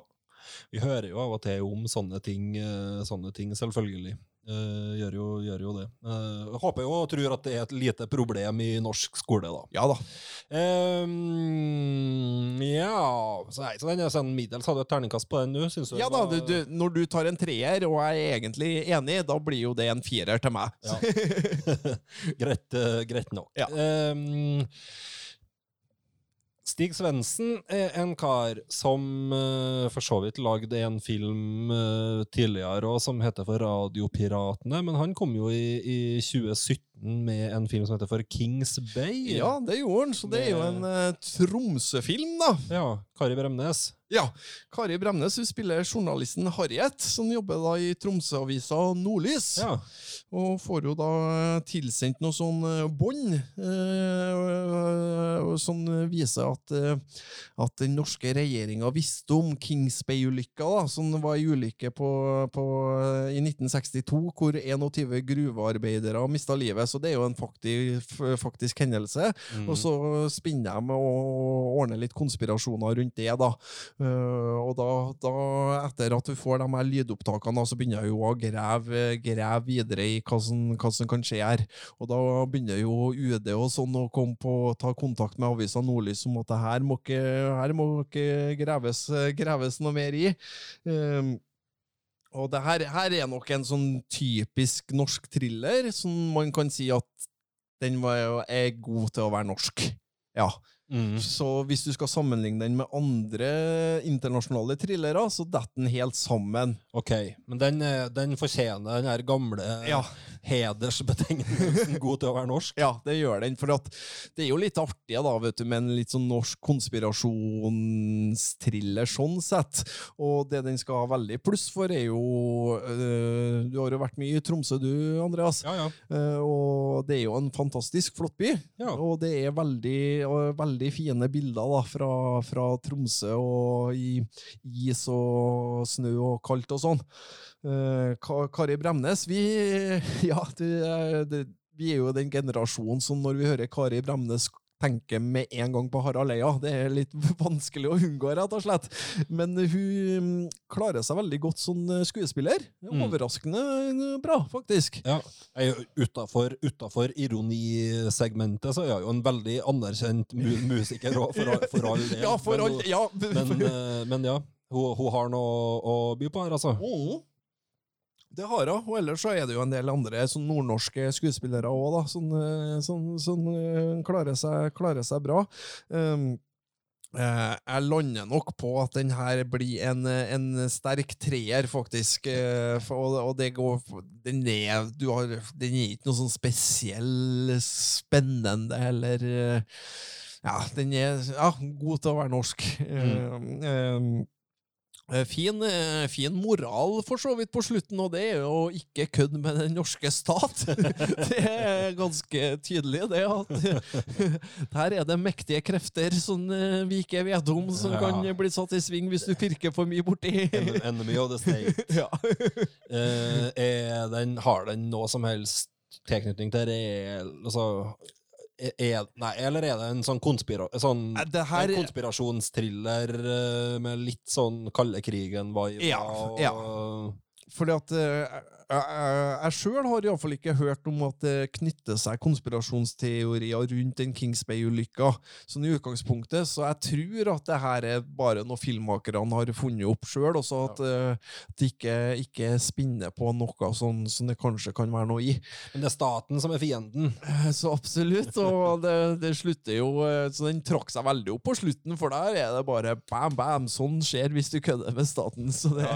Vi hører jo av og til om sånne ting, eh, sånne ting selvfølgelig. Eh, gjør, jo, gjør jo det. Uh, håper jo og tror at det er et lite problem i norsk skole, da. Ja da. Um, ja Så, nei, så den er sånn middels. Hadde du et terningkast på den du Ja da, du, du, Når du tar en treer, og er egentlig enig, da blir jo det en firer til meg. Ja. [laughs] greit, eh, greit nok. Ja. Ehm, Stig Svendsen er en kar som uh, for så vidt lagde en film uh, tidligere og som heter for Radiopiratene, men han kom jo i, i 2017 med en film som heter for Kings Bay. Ja, det gjorde han, så det er jo en uh, Tromsø-film, da. Ja, Kari Bremnes. Ja, Kari Bremnes hun spiller journalisten Harriet, som jobber da i Tromsø-avisa Nordlys. Ja. Og får jo da tilsendt noe sånn eh, bånd eh, som viser at, eh, at den norske regjeringa visste om Kings Bay-ulykka, som var ei ulykke på, på, i 1962 hvor 21 gruvearbeidere mista livet. Så det er jo en faktisk, faktisk hendelse. Mm. Og så spinner de og ordner litt konspirasjoner rundt det, da. Eh, og da, da, etter at du får de her lydopptakene, så begynner jeg jo å grave, grave videre i hva som, hva som kan skje her. Og da begynner jo UD og sånn å komme på, ta kontakt med avisa Nordlys om at det her må ikke, her må ikke graves, graves noe mer i. Eh, og det her, her er nok en sånn typisk norsk thriller, som man kan si at den var, er god til å være norsk. Ja. Mm. Så hvis du skal sammenligne den med andre internasjonale thrillere, så detter den helt sammen. Ok, men den, eh, den fortjener den her gamle Ja. hedersbetegnelsen [laughs] god til å være norsk. Ja, det gjør den. For at det er jo litt artig da, vet du, med en litt sånn norsk konspirasjonstriller sånn sett. Og det den skal ha veldig pluss for, er jo øh, Du har jo vært mye i Tromsø, du, Andreas. Ja, ja. Eh, og det er jo en fantastisk flott by. Ja. Og det er veldig, og veldig fine bilder da, fra, fra Tromsø og i is og snø og kaldt og sånn. Eh, Kari Bremnes, vi [laughs] Ja, du, eh, det, vi er jo den generasjonen som når vi hører Kari Bremnes tenker med en gang på Harald Eia. Det er litt [laughs] vanskelig å unngå, rett og slett. Men hun mm, klarer seg veldig godt som eh, skuespiller. Mm. Overraskende eh, bra, faktisk. Ja, utenfor ironisegmentet så er hun jo en veldig anerkjent mu musiker for, for all [laughs] del. Ja, for men, all, ja. men, eh, men ja, hun, hun har noe å by på her, altså. Mhm. Det har hun. Og ellers så er det jo en del andre sånn nordnorske skuespillere òg, som, sånn, sånn, eh, klarer, seg, klarer seg bra. Um, Eh, jeg lander nok på at den her blir en, en sterk treer, faktisk. Eh, for, og, det går Den er du har, Den er ikke noe sånn spesiell spennende eller eh, Ja, den er ja, god til å være norsk. Mm. eh, Eh, Fin, eh, fin moral for så vidt på slutten, og det er jo å ikke kødde med den norske stat. [laughs] Det er ganske tydelig, det. at [laughs] Her er det mektige krefter som eh, vi ikke vet om, som Ja. kan bli satt i sving hvis du pirker for mye borti. En- Enemy of the state. Ja. Eh, er den, har den noe som helst tilknytning til reell Altså er, er- Nei, eller er det en sånn, konspira, sånn her- en konspirasjonstriller eh, med litt sånn kalde krigen-vibe? Ja, ja. Fordi at eh, jeg, sjøl har iallfall ikke hørt om at det knytter seg konspirasjonsteorier rundt den Kings Bay-ulykka. Sånn i utgangspunktet, så jeg tror at det her er bare noe filmmakerne har funnet opp sjøl, og så at de det ikke, ikke spinner på noe sånn som det kanskje kan være noe i. Men det er staten som er fienden. Eh, Så absolutt, og det, det slutter jo eh, Så den trakk seg veldig opp på slutten, for der er det bare bam, bam, sånn skjer hvis du kødder med staten. Så det [laughs]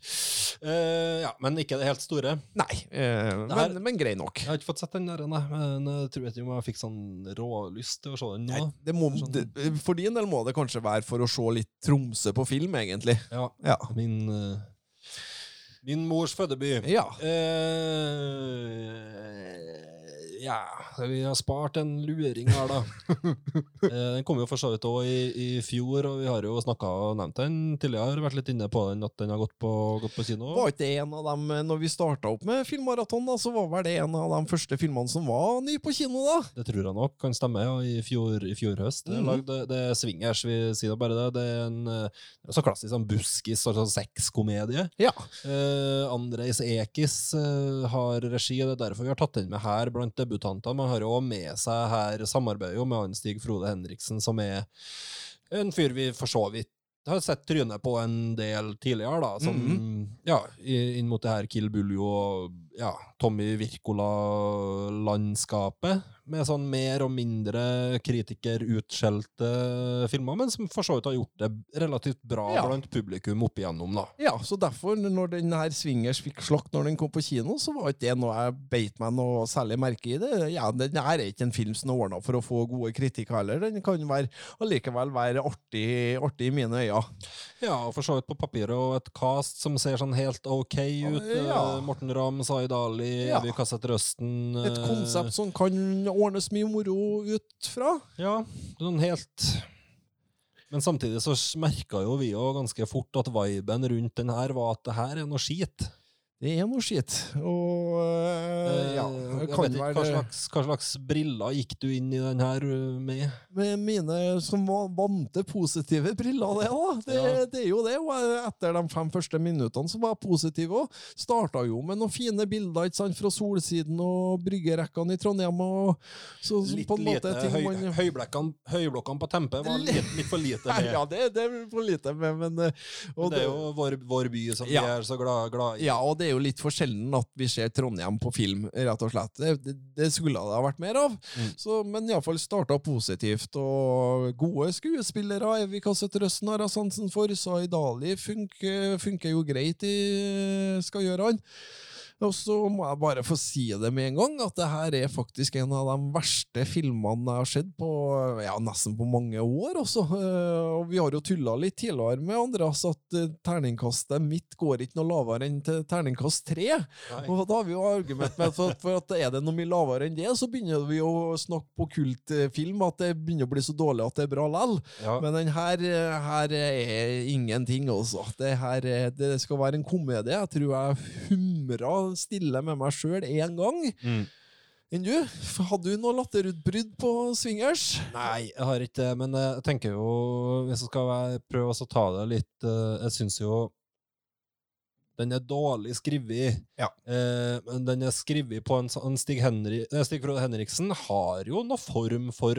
[laughs] Eh, ja, men ikke det helt store. Nei, uh, Det her- men, men grei nok. Jeg har ikke fått sett den der, nei, men jeg tror ikke jeg fikk sånn rålyst til å se den nå. Nei, det må, Sånn- det, for din del må det kanskje være for å se litt Tromsø på film, egentlig. Ja, Ja. min, Uh, min mors fødeby. Ja. Eh, ja, vi har spart en luring her, da. [laughs] Eh, den kom jo for så vidt òg i, i fjor, og vi har jo snakka og nevnt den tidligere. Vært litt inne på den, at den har gått på, gått på kino. Var ikke det en av dem, eh, når vi starta opp med filmmaraton, da, så var vel det en av de første filmene som var ny på kino, da? Det tror jeg nok kan stemme, ja, i fjor, i fjor høst. Det er, Mhm. det, det er swingers, vi sier da bare det. Det er en eh, så klassisk sånn buskis, altså sexkomedie. Ja. Eh, Andrejs Ekis eh, har regi, og det er derfor vi har tatt den med her blant debutantene. Man har jo med seg her samarbeidet med han Stig Frode Henriksen, som er en fyr vi for så vidt har sett trynet på en del tidligere, da. Som, Mhm. ja, inn mot det her Kill Buljo og ja, Tommy Wirkola-landskapet. Med sånn mer og mindre kritikerutskjelte filmer, men som for så vidt har gjort det relativt bra Ja. blant publikum opp igjennom, da. Ja, så derfor, når den her Swingers fikk slakt når den kom på kino, så var ikke det noe jeg beit meg noe særlig merke i det. Ja, den her er ikke en film som er ordna for å få gode kritikker heller. Den kan være, allikevel være artig, artig i mine øyne. Ja, og for så vidt på papiret, og et cast som ser sånn helt ok ut. Ja. Eh, Morten Ramm, Zaid Ali, Ja. Evy Kassett Røsten. Et eh, konsept som kan ordnes mye moro ut fra. Ja, sånn helt Men samtidig så merka jo vi jo ganske fort at viben rundt den her var at det her er noe skit. Det er noe skitt. Og uh, ja, Eh, jeg kan ikke hva slags, hva slags briller gikk du inn i den her uh, med? med mine som vante positive briller, det da. Det, Ja. det er jo det. Og etter de fem første minuttene så var jeg positiv òg. Starta jo med noen fine bilder ikke sant, fra Solsiden og bryggerekkene i Trondheim. Og, så, Litt på en lite måte ting høy, man høyblokkene, høyblokkene på Tempe var litt, litt for lite med. Ja, det, det er for lite med, men, og, Men det er jo vår, vår by som Ja. vi er så glad, glad i. Ja, og det er jo litt for sjelden at vi ser Trondheim på film, rett og slett. Det, det, skulle det ha vært mer av. Mm. Så, men iallfall starta positivt, og gode skuespillere. Evy kastet Røsten har jeg sansen for. Zaid Ali funker, funker jo greit i Skal gjøre han. Og så må jeg bare få si det med en gang, at det her er faktisk en av de verste filmene jeg har sett på ja, nesten på mange år. Også. Eh, Og vi har jo tulla litt tidligere med Andreas at eh, terningkastet mitt går ikke noe lavere enn til terningkast tre. Og da har vi jo argument med for, for at er det noe mye lavere enn det, så begynner vi å snakke på kultfilm at det begynner å bli så dårlig at det er bra lell. Ja. Men den her, eh, her er ingenting, altså. Det, her, er- det skal være en komedie. Jeg tror jeg humra stille med meg sjøl én gang. Mm. Enn du? Hadde du noe latterutbrudd på swingers? Nei, jeg har ikke det, men jeg tenker jo Hvis jeg skal prøve å ta det litt eh, Jeg syns jo den er dårlig skrevet. Ja. Eh, men den er skrevet på en sånn Stig, Henri, eh, Stig Frode Henriksen har jo noe form for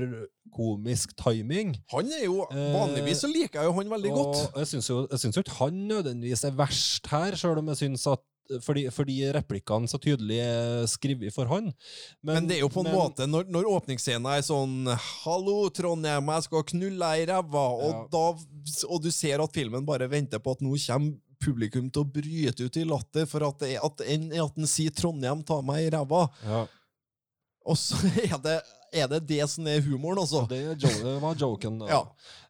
komisk timing. Han er jo, Eh, Vanligvis så liker jeg jo han veldig godt. Syns jo, jeg syns jo ikke han nødvendigvis er verst her, sjøl om jeg syns at fordi, fordi replikkene så tydelig er skrevet for han. Men, det er jo på en men- måte, når, når åpningsscenen er sånn 'Hallo, Trondheim, jeg skal knulle deg i ræva', og, Ja. og du ser at filmen bare venter på at nå kommer publikum til å bryte ut i latter for at, det, at, en, at den sier 'Trondheim, ta meg i ræva', Ja, og så [laughs] er det er det, det som er humoren, altså. det, det var joken. [laughs] Ja.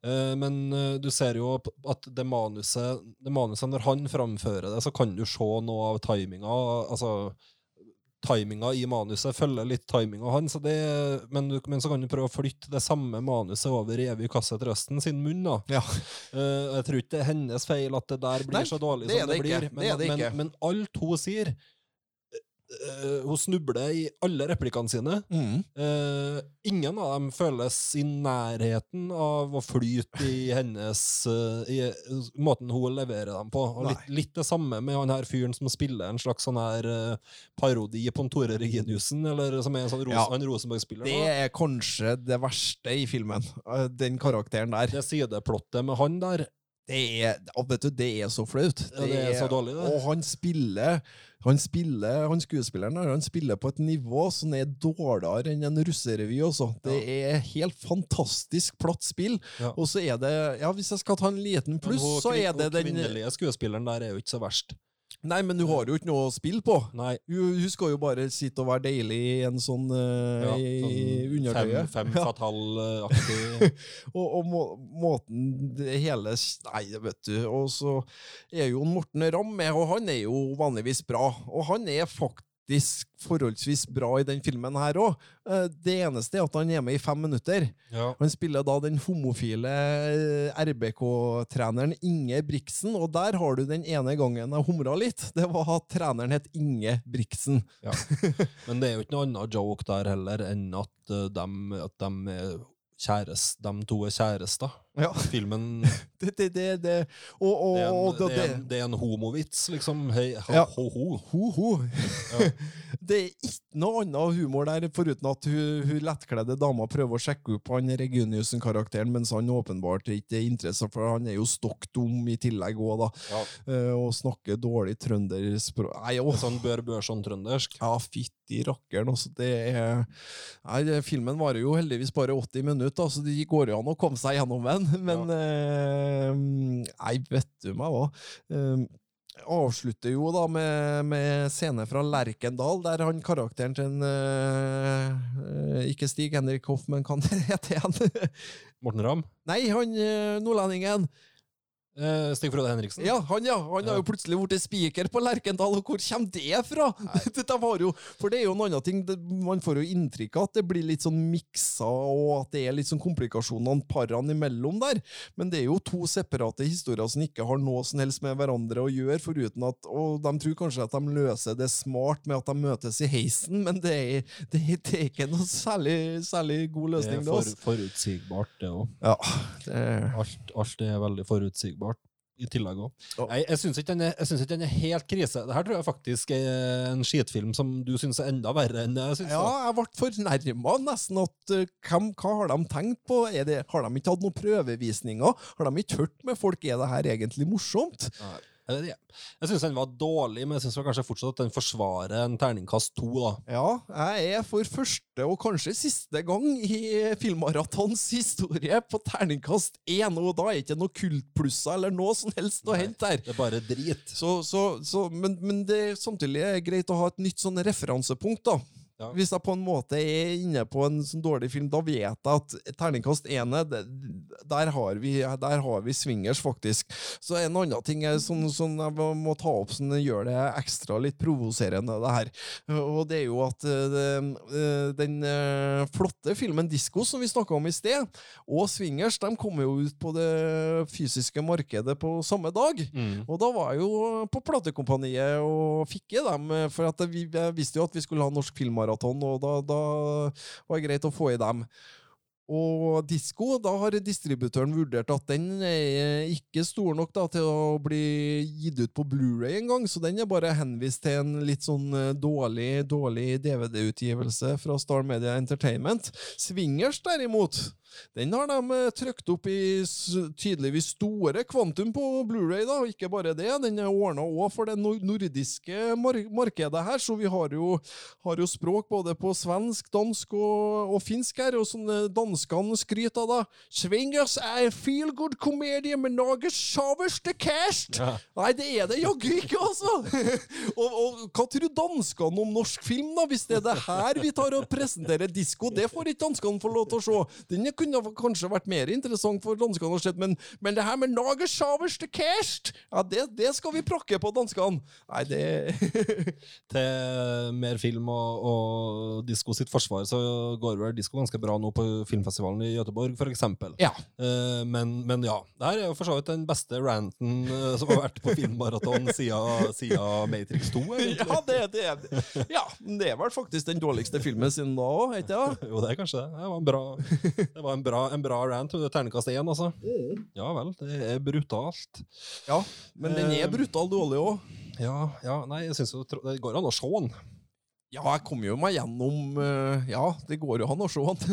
Eh, men eh, du ser jo at det manuset, det manuset, når han framfører det, så kan du se noe av timinga. Altså, timinga i manuset følger litt timinga hans, så men, men så kan du prøve å flytte det samme manuset over i Evy Kasset Røsten sin munn. da. Ja. Eh, jeg tror ikke det er hennes feil at det der blir Nei, så dårlig det som det det, ikke. blir. Men, men, men alt hun sier eh, Hun snubler i alle replikkene sine. Mm. Uh, ingen av dem føles i nærheten av å flyte i hennes uh, i måten hun leverer dem på. Litt, litt det samme med han her fyren som spiller en slags sånn her parodi på Tore Reginiussen, eller som er en sånn Ros Ja. Rosenborg-spiller. Det er kanskje det verste i filmen, den karakteren der. Det sideplottet med han der Det er, vet du, det er så flaut. Ja, det er så dårlig, det. Og han spiller, han spiller, han skuespilleren han spiller på et nivå som er dårligere enn en russerevy også. Det er helt fantastisk platt spill. Ja. Og så er det, ja, hvis jeg skal ta en liten pluss, så er det hun den kvinnelige skuespilleren der er jo ikke så verst. Nei, men du har jo ikke noe å spille på. Nei. Hun, hun skal jo bare sitte og være deilig i en sånn uh, Ja, sånn undertøye. Fem, fem [laughs] fatal-aktig [laughs] Og, og må, måten det hele Nei, vet du. Og så er jo Morten Ramm med, og han er jo vanligvis bra. Og han er faktisk forholdsvis bra i den filmen her òg. Det eneste er at han er med i fem minutter. Ja. Han spiller da den homofile eh, RBK-treneren Inge Briksen, og der har du den ene gangen jeg humra litt. Det var at treneren het Inge Briksen. Ja. [laughs] Men det er jo ikke noe annet joke der heller enn at de, at de, er kjæres, de to er kjærester. Ja, [laughs] Filmen det, det, det, det. Og, og, det er en, det er en, det er en homovits, liksom. Hei, ho, Ja. ho, ho. Ho-ho. Ja. [laughs] Det er ikke noe annet humor der, foruten at hun, hun lettkledde dama prøver å sjekke opp han Reguniussen-karakteren, mens han åpenbart ikke er interessert, for han er jo stokk dum i tillegg òg, da. Ja. Uh, og snakker dårlig trønderspråk Nei, åh. Sånn bør sånn trøndersk. Ja, fytti rakkeren. Altså, det er Nei, filmen varer jo heldigvis bare 80 minutter, så det går jo an å komme seg gjennom den. Men eh, Nei, vet du meg hva. Eh, avslutter jo da med, med scene fra Lerkendal, der han karakteren til en eh, Ikke Stig Henrik Hoff, men hva han [laughs] heter igjen? Morten Ramm. Nei, han eh, nordlendingen. Eh, Stig Frode Henriksen. Ja, han ja. Han har jo plutselig blitt spiker på Lerkendal, og hvor kommer det fra? [laughs] [laughs] Var jo, for det er jo en annen ting, det, man får jo inntrykk av at det blir litt sånn miksa, og at det er litt sånn komplikasjonene parene imellom der. Men det er jo to separate historier som ikke har noe som helst med hverandre å gjøre, foruten at, og de tror kanskje at de løser det smart med at de møtes i heisen, men det er, det, er- det er ikke noe særlig, særlig god Det løsning, er det, for, altså. forutsigbart, det òg. Ja, er... Alt, alt er veldig forutsigbart. I tillegg òg. Oh. Jeg, jeg syns ikke, den er- synes ikke den er helt krise. Det her tror jeg faktisk er en skitfilm som du syns er enda verre enn jeg syns. Ja, jeg ble fornærma nesten. at uh, hvem, Hva har de tenkt på? Det, har de ikke hatt noen prøvevisninger? Har de ikke hørt med folk? Er det her egentlig morsomt? Jeg, vet ikke. jeg syns den var dårlig, men jeg syns kanskje fortsatt at den forsvarer en terningkast to. da. Ja, jeg er for første og kanskje siste gang i Filmmaratons historie på terningkast én, og da er det ikke noe kultplusser eller noe som helst å hente der. Det er bare drit. Så, så, så, men, men det samtidig er greit å ha et nytt sånn referansepunkt, da. Ja. Hvis jeg på en måte er inne på en sånn dårlig film, da vet jeg at terningkast ene, der, har vi, der har vi swingers, faktisk. Så en annen ting er sånn, sånn jeg må ta opp som gjør det ekstra litt provoserende, det her. Og det er jo at eh, det, eh, den eh, flotte filmen Disko, som vi snakka om i sted, og swingers, de kommer jo ut på det fysiske markedet på samme dag. Mm. Og da var jeg jo på platekompaniet og fikk i dem, eh, for at vi visste jo at vi skulle ha norsk filmmaraton, og da, da var det greit å få i dem. Og Disko, da har distributøren vurdert at den er ikke stor nok da, til å bli gitt ut på Blu-ray engang, så den er bare henvist til en litt sånn eh, dårlig, dårlig DVD-utgivelse fra Star Media Entertainment. Swingers, derimot, den har de eh, trykt opp i tydeligvis store kvantum på Blu-ray, da, ikke bare det. Den er ordna òg for det nordiske mar markedet her, så vi har jo, har jo språk både på svensk, dansk og, og finsk her, og som danskene skryter av, da. Swingers er feel good komedie med Norges sjaveste cast! Ja. Nei, det er det jaggu ikke, altså! [laughs] og, og hva tror danskene om norsk film, da, hvis det er det her vi tar og presenterer disko? Det får ikke danskene få lov til å se. Den kunne kanskje vært mer interessant for danskene å se, men, men det her med Norge sjaveste cast, ja, det, det skal vi prakke på danskene. Nei, det [laughs] Til mer film og, og disko sitt forsvar, så går vel disko ganske bra nå på filmfestivalen i Göteborg, for eksempel. Ja. Eh, men, men ja, det her er jo for så vidt den beste ranten eh, som har vært på filmmaraton siden, siden Matrix 2. [laughs] egentlig. Ja, det, det, ja, det er vel faktisk den dårligste filmen sin da òg, ikke det? [laughs] Jo, det er kanskje det. Det var en bra, det var en bra, en bra rant. Det er Terningkast én, altså. Ja vel, det er brutalt. Ja, men den er brutal dårlig òg. Ja, ja, nei, jeg syns det går an å se den. Ja, jeg kom jo meg gjennom eh, Ja, det går jo an å se han. [laughs]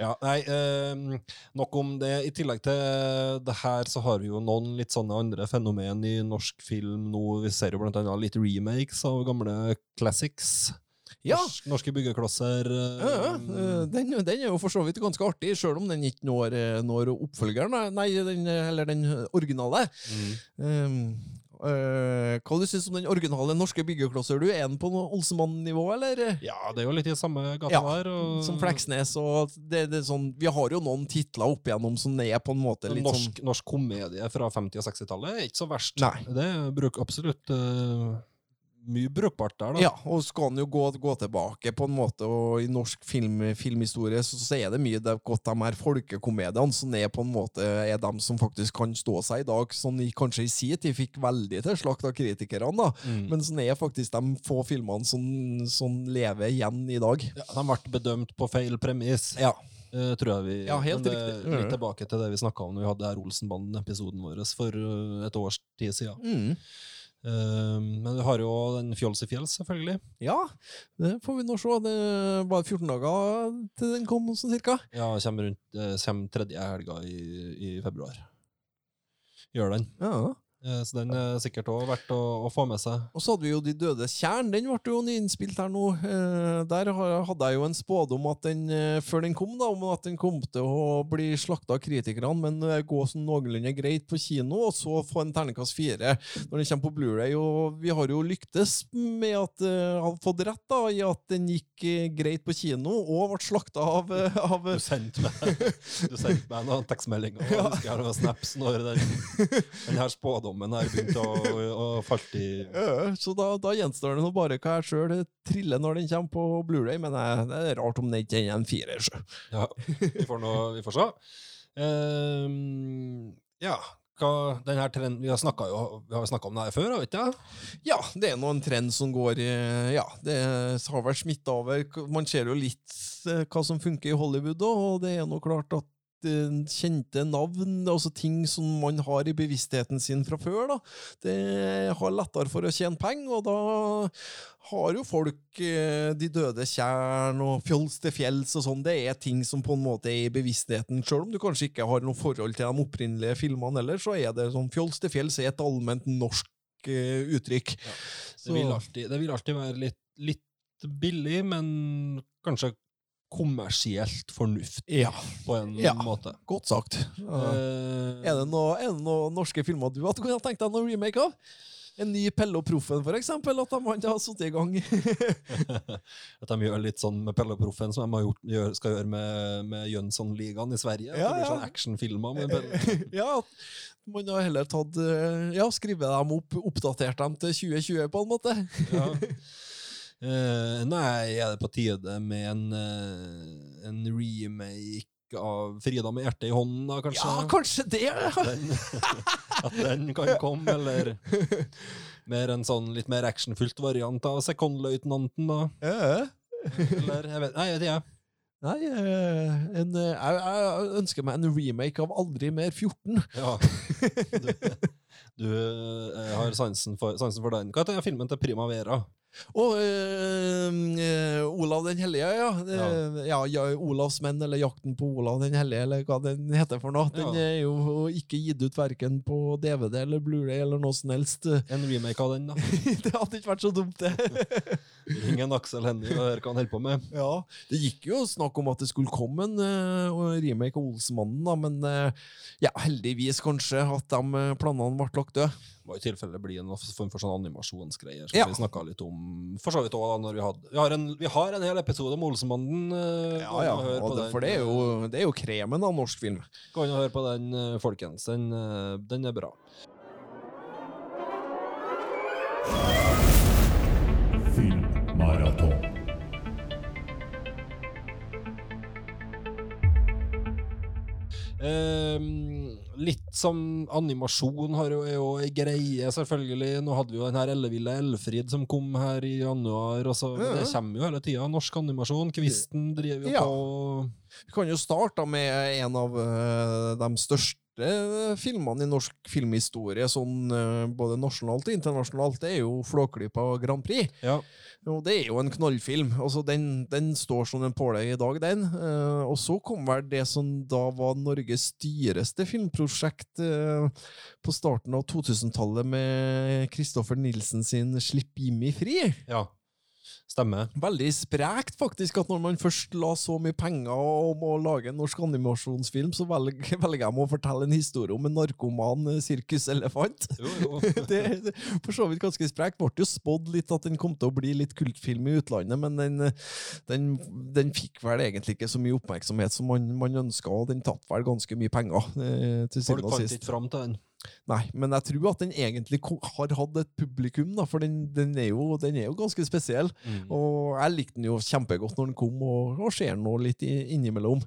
Ja, nei, eh, nok om det. I tillegg til det her, så har vi jo noen litt sånne andre fenomen i norsk film nå. Vi ser jo blant annet litt remakes av gamle classics. Ja. Norsk, norske byggeklosser. eh, Ja, ja. eh, Den, den er jo for så vidt ganske artig, sjøl om den ikke når, eh, når oppfølgeren, nei, den, eller den originale. mm. Um, uh, hva du synes om den originale norske byggeklosser? Du Er den på Olsemann-nivå, eller? Ja, det er jo litt i samme gata Ja, der. Og, Som Fleksnes og det, det sånn, Vi har jo noen titler opp igjennom som er på en måte litt norsk, sånn norsk komedie fra 50- og 60-tallet er ikke så verst. Nei. Det bruker absolutt eh, mye brukbart der, da. Ja, og skal han jo gå, gå tilbake på en måte, og i norsk film, filmhistorie så, så er det mye det er godt de her folkekomediene som er på en måte er dem som faktisk kan stå seg i dag, som i, kanskje i sin tid fikk veldig til slakt av kritikerne, da. Mm. Men sånn er faktisk de få filmene som, som lever igjen i dag. Ja, de ble bedømt på feil premiss. Ja. Uh, tror jeg vi Ja, helt det, riktig. Litt tilbake til det vi snakka om når vi hadde her Olsenbanden-episoden vår for eh, et års tid siden. Mm. Eh, men du har jo den Fjols i fjells, selvfølgelig. Ja, det får vi nå se. Det var 14 dager til den kom, sånn cirka. Ja, kommer, rundt, eh, kommer tredje helga i, i februar. Gjør den. Ja. Eh, så den er sikkert òg verdt å, å få med seg. Og så hadde vi jo De dødes tjern. Den ble jo nyinnspilt her nå. Eh, der hadde jeg jo en spådom at den, eh, før den kom, da, om at den kom til å bli slakta av kritikerne, men gå sånn noenlunde greit på kino, og så få en terningkast fire når den kommer på Blu-ray. Og vi har jo lyktes med at uh, har fått rett da, i at den gikk greit på kino, og ble slakta av, av Du sendte meg, du sendte meg noen tekstmeldinger og [laughs] jeg husker jeg noen snaps når den, den her spådommen her begynte å, å, falle i Ja, Så da, da gjenstår det nå bare hva jeg sjøl triller når den kommer på Blu-ray, men jeg, det er rart om den ikke er en firer. Ja, vi får, nå, vi får se. Um, ja, hva, trenden, vi har snakka om det her før, har vi ikke? Ja, det er nå en trend som går Ja, det har vært smitta over. Man ser jo litt eh, hva som funker i Hollywood og det er nå klart at kjente navn, altså ting som man har i bevisstheten sin fra før, da, det har lettere for å tjene penger, og da har jo folk eh, De døde tjern og Fjols til fjells og sånn, det er ting som på en måte er i bevisstheten, sjøl om du kanskje ikke har noe forhold til de opprinnelige filmene heller, så er det sånn Fjols til fjells er et allment norsk uttrykk. uttrykk. Det vil alltid, det vil alltid være litt, litt billig, men kanskje kommersielt fornuft, Ja, på en Ja. måte. godt sagt. Uh, Er det noen noe norske filmer du kunnet tenkt deg noen remake av? En ny Pelle og Proffen, for eksempel, at de har sittet i gang. [laughs] [laughs] At de gjør litt sånn med Pelle og Proffen, som de har gjort, skal gjøre med, med Jönssonligaen i Sverige. Ja, det blir sånn actionfilmer med Pelle. [laughs] ja, man har heller tatt eh, Ja, skrevet dem opp, oppdatert dem til 2020, på en måte. Ja. Eh, nei, er det på tide med en, uh, en remake av Frida med hjertet i hånden, da, kanskje? Ja, kanskje det! den, [laughs] at den kan komme, eller [laughs] mer en sånn litt mer actionfylt variant av Sekondløytnanten, da? Ja. Eller, jeg vet, nei, jeg vet ikke. Nei, eh, en, jeg, jeg ønsker meg en remake av Aldri mer 14. Ja. Du, du har sansen for, sansen for den. Hva heter filmen til Primavera? Og øh, eh, Olav den hellige, ja. Det, ja. ja. Olavs menn, eller Jakten på Olav den hellige, eller hva den heter for noe. Den Ja. er jo ikke gitt ut verken på DVD eller Blu-ray eller noe som helst. En remake av den, da. [laughs] det hadde ikke vært så dumt, det. [laughs] Ring en Aksel Hennie og hør hva han holder på med. Ja, Det gikk jo snakk om at det skulle komme en uh, remake av Olsmannen, da, men uh, ja, heldigvis kanskje at de eh, planene ble lagt døde. Det var i tilfelle bli en form for sånn animasjonsgreier. Som Ja. vi snakka litt om for så vidt også da når vi hadde Vi har en, vi har en hel episode om Olsemannen. Uh, Ja, ja, og og det, for det er, jo, det er jo kremen av norsk film. Gå inn og hør på den, folkens. Den, den er bra. Filmmaraton. Ehm, litt som animasjon har jo, er jo ei greie, selvfølgelig. Nå hadde vi jo den her Elleville Elfrid som kom her i januar. Og så, Ja. Det kommer jo hele tida. Norsk animasjon. Kvisten driver jo Ja. på Vi kan jo starte med en av eh, de største filmene i norsk filmhistorie, sånn eh, både nasjonalt og internasjonalt. Det er jo Flåklypa Grand Prix. Ja. Og det er jo en knallfilm. Altså, den, den står som en påle i dag, den. Eh, og så kom vel det som da var Norges dyreste filmprosjekt eh, på starten av 2000-tallet, med Kristoffer Nilsen sin 'Slipp Jimmy fri'. ja. Stemmer. Veldig sprekt, faktisk, at når man først la så mye penger om å lage en norsk animasjonsfilm, så velger, [laughs] velger jeg å fortelle en historie om en narkoman eh, sirkuselefant. Jo, jo. det [laughs] det er for så vidt ganske sprekt. Ble jo spådd litt at den kom til å bli litt kultfilm i utlandet, men den, den, den fikk vel egentlig ikke så mye oppmerksomhet som man, man ønska, og den tapte vel ganske mye penger. eh, til Folk fant ikke fram til den. Nei, men jeg tror at den egentlig har hatt et publikum, da, for den, den, er jo, den er jo ganske spesiell. Mm. Og jeg likte den jo kjempegodt når den kom, og, og ser den nå litt i, innimellom.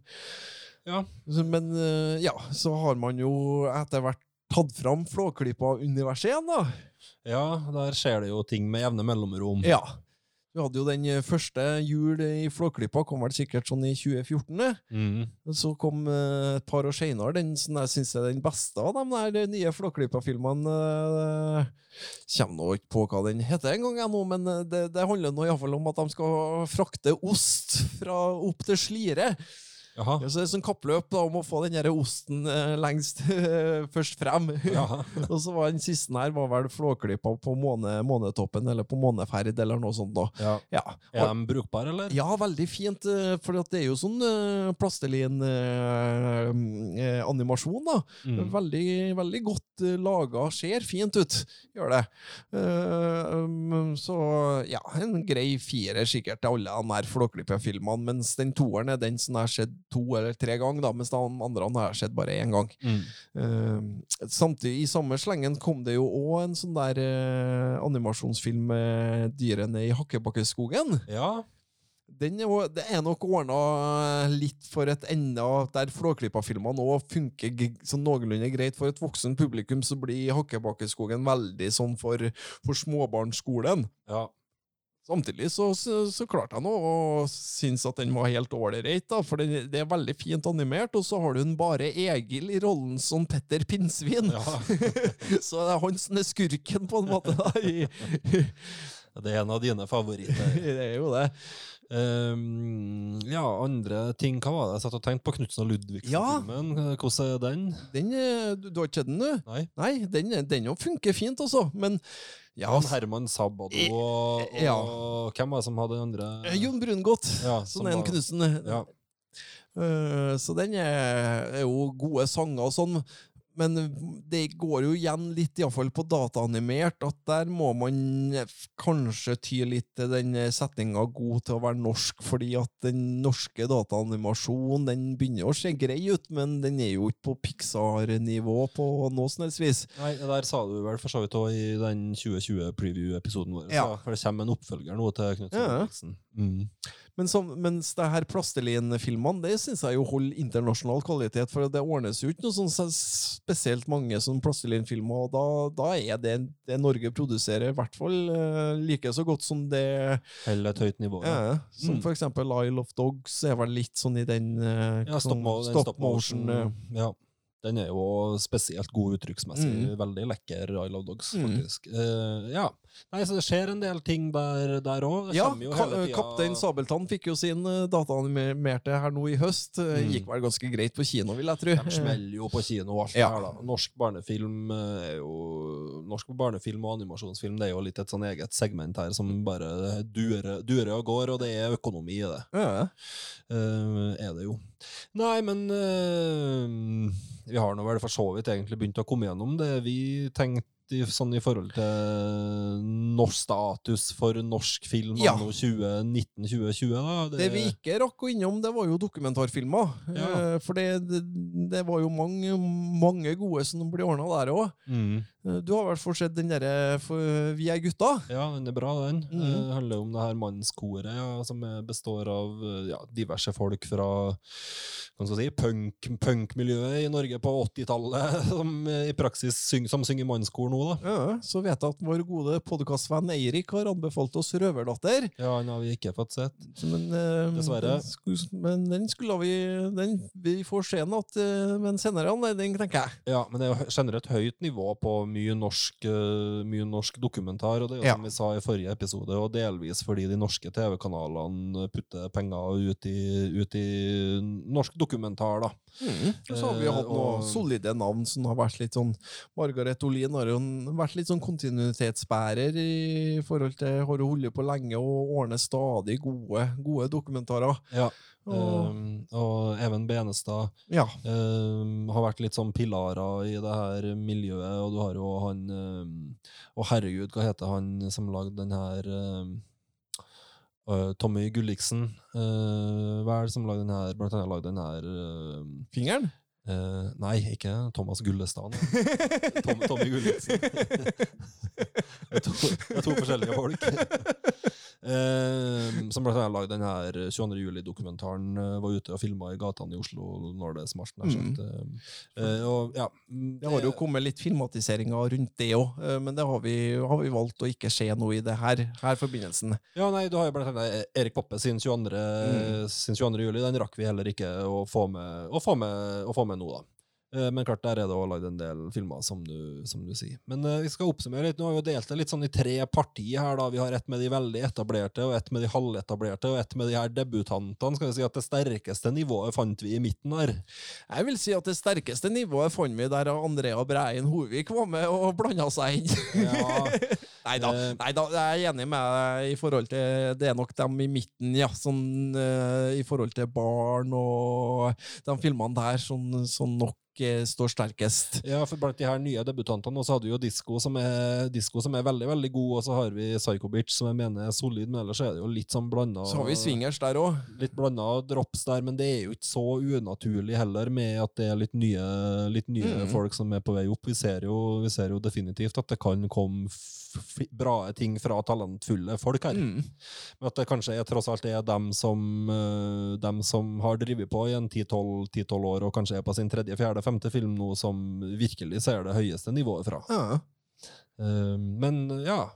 Ja. Men eh, ja, så har man jo etter hvert tatt fram Flåklypa-universet igjen, da. ja, der skjer det jo ting med jevne mellomrom. Ja. Vi hadde jo den eh, første jul i Flåklypa, kom vel sikkert sånn i 2014. det. Mm. Så kom eh, et par år senere den som jeg syns er den beste av de der eh, nye Flåklypa-filmene. Kommer nå ikke på hva den heter engang, nå, men eh, det, det handler nå iallfall om at de skal frakte ost fra opp til Slidre. Jaha. Så det er sånn kappløp da, om å få den osten eh, lengst først frem. [laughs] Og så var den siste her var vel Flåklypa på måne, månetoppen, eller på måneferd, eller noe sånt. da. Ja. Ja. Er de brukbare, eller? Ja, veldig fint, eh, for det er jo sånn uh, plastelin-animasjon, da. Mm. Veldig, veldig godt uh, laga, ser fint ut, gjør det. Eh, um, så ja, en grei firer sikkert til alle de her Flåklypa-filmene, mens den toeren er den som jeg har sett to eller tre ganger, da, mens de andre har jeg sett bare én gang. Mm. Uh, samtidig, i samme slengen kom det jo òg en sånn der uh, animasjonsfilm med dyrene i Hakkebakkeskogen. Ja. Den er, jo- det er nok ordna litt for et enda Der Flåklypa-filmene òg funker sånn noenlunde greit for et voksen publikum, så blir Hakkebakkeskogen veldig sånn for, for småbarnsskolen. ja. Samtidig så, så, så klarte jeg nå å synes at den var helt ålreit, da, for det, det er veldig fint animert, og så har du en bare Egil i rollen som Petter Pinnsvin. ja. [laughs] så det er han som er skurken, på en måte. da, [laughs] Det er en av dine favoritter. [laughs] Det er jo det. Ehm, ja, andre ting Hva var det jeg satt og tenkte på? Knutsen og Ludvigsen-filmen. Hvordan er den? Den, eh, du, du har ikke sett den, du? Nei? Nei, den, den funker fint, altså. Men ja, Han Herman Sabado og, og Eh, ja. hvem var det som hadde den andre? eh, Jon Brungot. Ja, Sånn er en Knutsen. Ja. Uh, så den er, er jo gode sanger og sånn. Men det går jo igjen litt, iallfall på dataanimert, at der må man kanskje ty litt til den setninga 'god til å være norsk', fordi at den norske dataanimasjonen den begynner å se grei ut, men den er jo ikke på Pixar-nivå på noe som helst vis. Nei, det der sa du vel for så vidt òg i den 2020-preview-episoden vår. Ja. så- For det kommer en oppfølger nå til Knut Ja. og Ludvigsen. Mm. Men som, mens det her Plastelin-filmene, det syns jeg jo holder internasjonal kvalitet, for det ordnes jo ikke noe sånn spesielt mange sånn Plastelin-filmer, og da, da er det det Norge produserer, i hvert fall eh, like så godt som det Heller et høyt nivå. Ja. ja. Som Mm. for eksempel Isle of Dogs er vel litt sånn i den eh, Ja, stop, sånn den stop motion. ja. Den er jo spesielt god uttrykksmessig. Mm. Veldig lekker I Love Dogs, Mm. faktisk. Eh, ja. Nei, så det skjer en del ting der òg. Ja, ka Kaptein Sabeltann fikk jo sin uh, dataanimerte her nå i høst. Eh, Mm. Gikk vel ganske greit på kino, vil jeg tro. De smeller jo på kino alt Ja. her, da. Norsk barnefilm eh, er jo Norsk barnefilm og animasjonsfilm det er jo litt et sånn eget segment her som bare durer, durer og går, og det er økonomi i det. Ja. Uh, er det jo. Nei, men uh, vi har nå vel for så vidt egentlig begynt å komme gjennom det vi tenkte i, sånn i forhold til norsk status for norsk film Ja. anno 2019-2020. Det... Det vi ikke rakk å innom, det var jo dokumentarfilmer. Ja. Eh, For det, det, det var jo mange, mange gode som ble ordna der òg. Mm. Du har vel fått sett den derre Vi er gutta? Ja, den er bra, den. Mm. Det handler om det her mannskoret, ja, som består av eh, ja, diverse folk fra kan skal si, punk, punkmiljøet i Norge på 80-tallet, [laughs] som eh, i praksis syng, som synger mannskor nå, da. Ja, så vet jeg at vår gode podkastvenn Eirik har anbefalt oss Røverdatter. Ja, den har vi ikke fått sett. Men, eh, Dessverre. Den skulle, men den skulle vi den, Vi får se den igjen eh, ved en senere anledning, tenker jeg. Ja, men det er jo generelt høyt nivå på mye norsk, eh, mye norsk dokumentar, og det er jo Ja. som vi sa i forrige episode, og delvis fordi de norske TV-kanalene putter penger ut i, ut i norsk dokumentar, da. Og så har vi Eh, hatt noen og- solide navn som har vært litt sånn Margaret Olin har jo vært litt sånn kontinuitetsbærer i forhold til Har hun holdt på lenge og ordner stadig gode, gode dokumentarer. Ja. Og, Um, og Even Benestad ja. um, har vært litt sånn pilarer i det her miljøet, og du har jo han um, Å, herregud, hva heter han som lagde den her Tommy Gulliksen. Uh, hva er det som lagde den her? Blant annet lagde den her um, Fingeren? Uh, nei, ikke Thomas Gullestad. [laughs] Tom, Tommy Gulliksen. [laughs] det, er to, det er to forskjellige folk. [laughs] Eh, som annet lagde den her 22. juli-dokumentaren. eh, var ute og filma i gatene i Oslo når det smalt. Mm. sagt. Eh, og, ja, mm, Det har jo kommet litt filmatiseringer rundt det òg, men det har vi, har vi valgt å ikke se noe i det her, her forbindelsen. Ja, nei, du har jo blant annet Erik Poppe sin 22. sin 22. juli. Den rakk vi heller ikke å få med, å få med, å få med nå, da. Eh, Men klart, der er det òg lagd en del filmer, som du, som du sier. Men uh, vi skal oppsummere litt. Nå har vi jo delt det litt sånn i tre partier her. da. Vi har ett med de veldig etablerte, og ett med de halvetablerte, og ett med de her debutantene. Skal vi si at Det sterkeste nivået fant vi i midten her. Jeg vil si at det sterkeste nivået fant vi der Andrea Breien Hovik var med og blanda seg inn. Ja, [laughs] Nei da, Eh. jeg er enig med deg i forhold til Det er nok dem i midten, ja. Sånn uh, i forhold til barn og de filmene der sånn, sånn nok står sterkest. ja, for blant de her nye debutantene så hadde vi jo Disko som, er, Disco som er veldig veldig god, og så har vi Psycho Bitch som jeg mener er solid, men ellers er det jo litt sånn blanda Så har vi swingers der òg. litt blanda drops der, men det er jo ikke så unaturlig heller med at det er litt nye, litt nye Mm. folk som er på vei opp. Vi ser, jo, vi ser jo definitivt at det kan komme bra ting fra talentfulle folk her. Mm. Men at det kanskje er tross alt er dem som, eh, dem som har drevet på i en 10-12 år og kanskje er på sin tredje, fjerde, femte film nå, som virkelig ser det høyeste nivået fra. Ja. Eh, men ja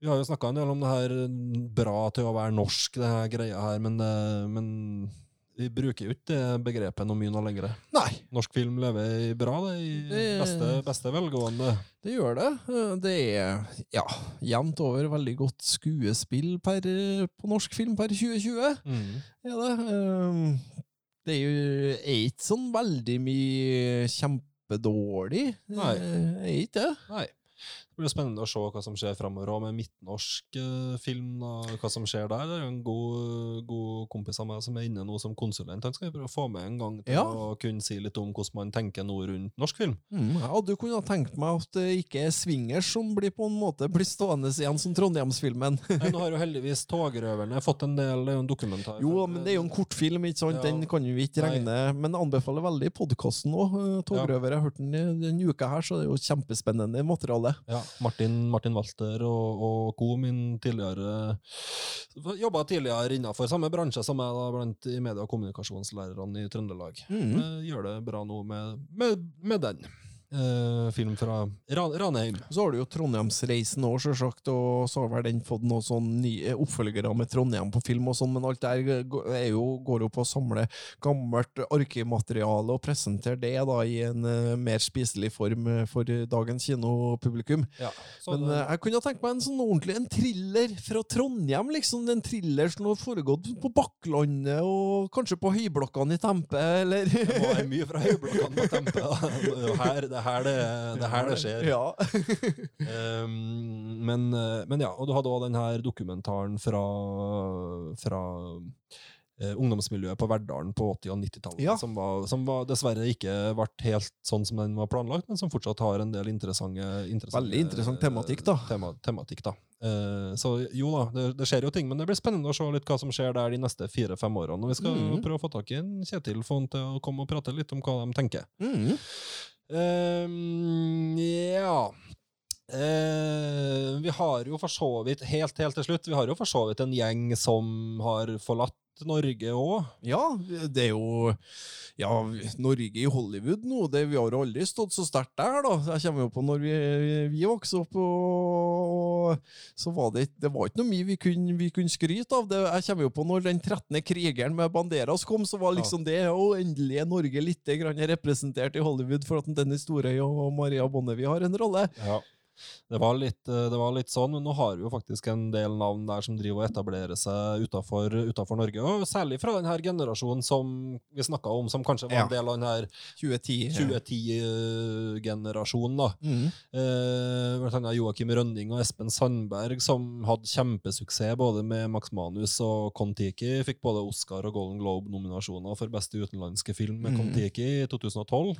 Vi har jo snakka en del om det her eh, bra til å være norsk, det her greia her, men, eh, men vi bruker jo ikke begrepet noe mye nå lenger. Nei, Norsk film lever bra, det, i beste, beste velgående. det gjør det. Det er ja, jevnt over veldig godt skuespill per, på norsk film per 2020. Mm. er det. Ehm, det er jo er ikke sånn veldig mye kjempedårlig. Nei. Eh, Er ikke det? Nei. Det blir spennende å se hva som skjer framover òg, med midtnorsk eh, film. Og hva som skjer der. Det er jo en god, god kompis av meg som er inne nå som konsulent. Han skal vi prøve å få med en gang til Ja. å kunne si litt om hvordan man tenker nå rundt norsk film. Mm, jeg hadde jo kunnet tenkt meg at det ikke er swingers som blir på en måte blir stående igjen som Trondheimsfilmen. Nei, nå har jo heldigvis Togrøverne fått en del, det er jo en dokumentar. Jo, men det er jo en kortfilm, ikke sant? Ja. den kan vi ikke Nei. regne. Men jeg anbefaler veldig podkasten òg. Togrøver. Jeg har hørt den i- denne uka her, så det er jo kjempespennende materiale. Ja, Martin, Martin Walter og, og co. min tidligere Jobba tidligere innenfor samme bransje som jeg, da, blant i media- og kommunikasjonslærerne i Trøndelag. Mm. Eh, Gjør det bra nå med, med, med den. Eh, film fra Ran Ranheim. Så har du jo Trondheimsreisen òg, sjølsagt, og så har vel den fått noen sånn nye oppfølgere med Trondheim på film og sånn, men alt der er jo, går jo på å samle gammelt arkivmateriale og presentere det da i en uh, mer spiselig form eh, for dagens kinopublikum. Ja, Men det- eh, jeg kunne tenkt meg en sånn ordentlig en thriller fra Trondheim, liksom. En thriller som har foregått på Bakklandet og kanskje på høyblokkene i Tempe, eller Det var mye fra høyblokkene på Tempe. Det jo her det, er her det, det, er her det skjer. Ja. Um, men, men ja, og du hadde òg den her dokumentaren fra, fra uh, ungdomsmiljøet på Verdalen på 80- og 90-tallet, Ja. som, var, som var dessverre ikke ble helt sånn som den var planlagt, men som fortsatt har en del interessante, interessante Veldig interessant tematikk, da. Tema, tematikk, da. Eh, så jo da, det, det skjer jo ting, men det blir spennende å se litt hva som skjer der de neste fire-fem årene. Og vi skal mm. prøve å få tak i en Kjetil, få han til å komme og prate litt om hva de tenker. Mm. Ehm, ja Eh, Vi har jo for så vidt, helt, helt til slutt, vi har jo for så vidt en gjeng som har forlatt Norge òg. Ja, det er jo Ja, Norge i Hollywood nå, det, vi har jo aldri stått så sterkt der, da. Jeg kommer jo på når vi, vi vokste opp, og så var det, det var ikke noe mye vi kunne, vi kunne skryte av. Det, jeg kommer jo på når den 13. krigeren med Banderas kom, så var liksom det Og endelig er Norge litt grann representert i Hollywood for at Dennis Storøy og Maria Bonnevie har en rolle. Det var, litt, eh, det var litt sånn, men nå har vi jo faktisk en del navn der som driver og etablerer seg utenfor Norge. Og særlig fra denne generasjonen som vi snakka om, som kanskje var en del av denne her 2010. 2010-generasjonen. da. Mm. Eh, Joakim Rønning og Espen Sandberg, som hadde kjempesuksess både med Max Manus og Kon-Tiki. Fikk både Oscar og Golden Globe-nominasjoner for beste utenlandske film med Mhm. Kon-Tiki i 2012.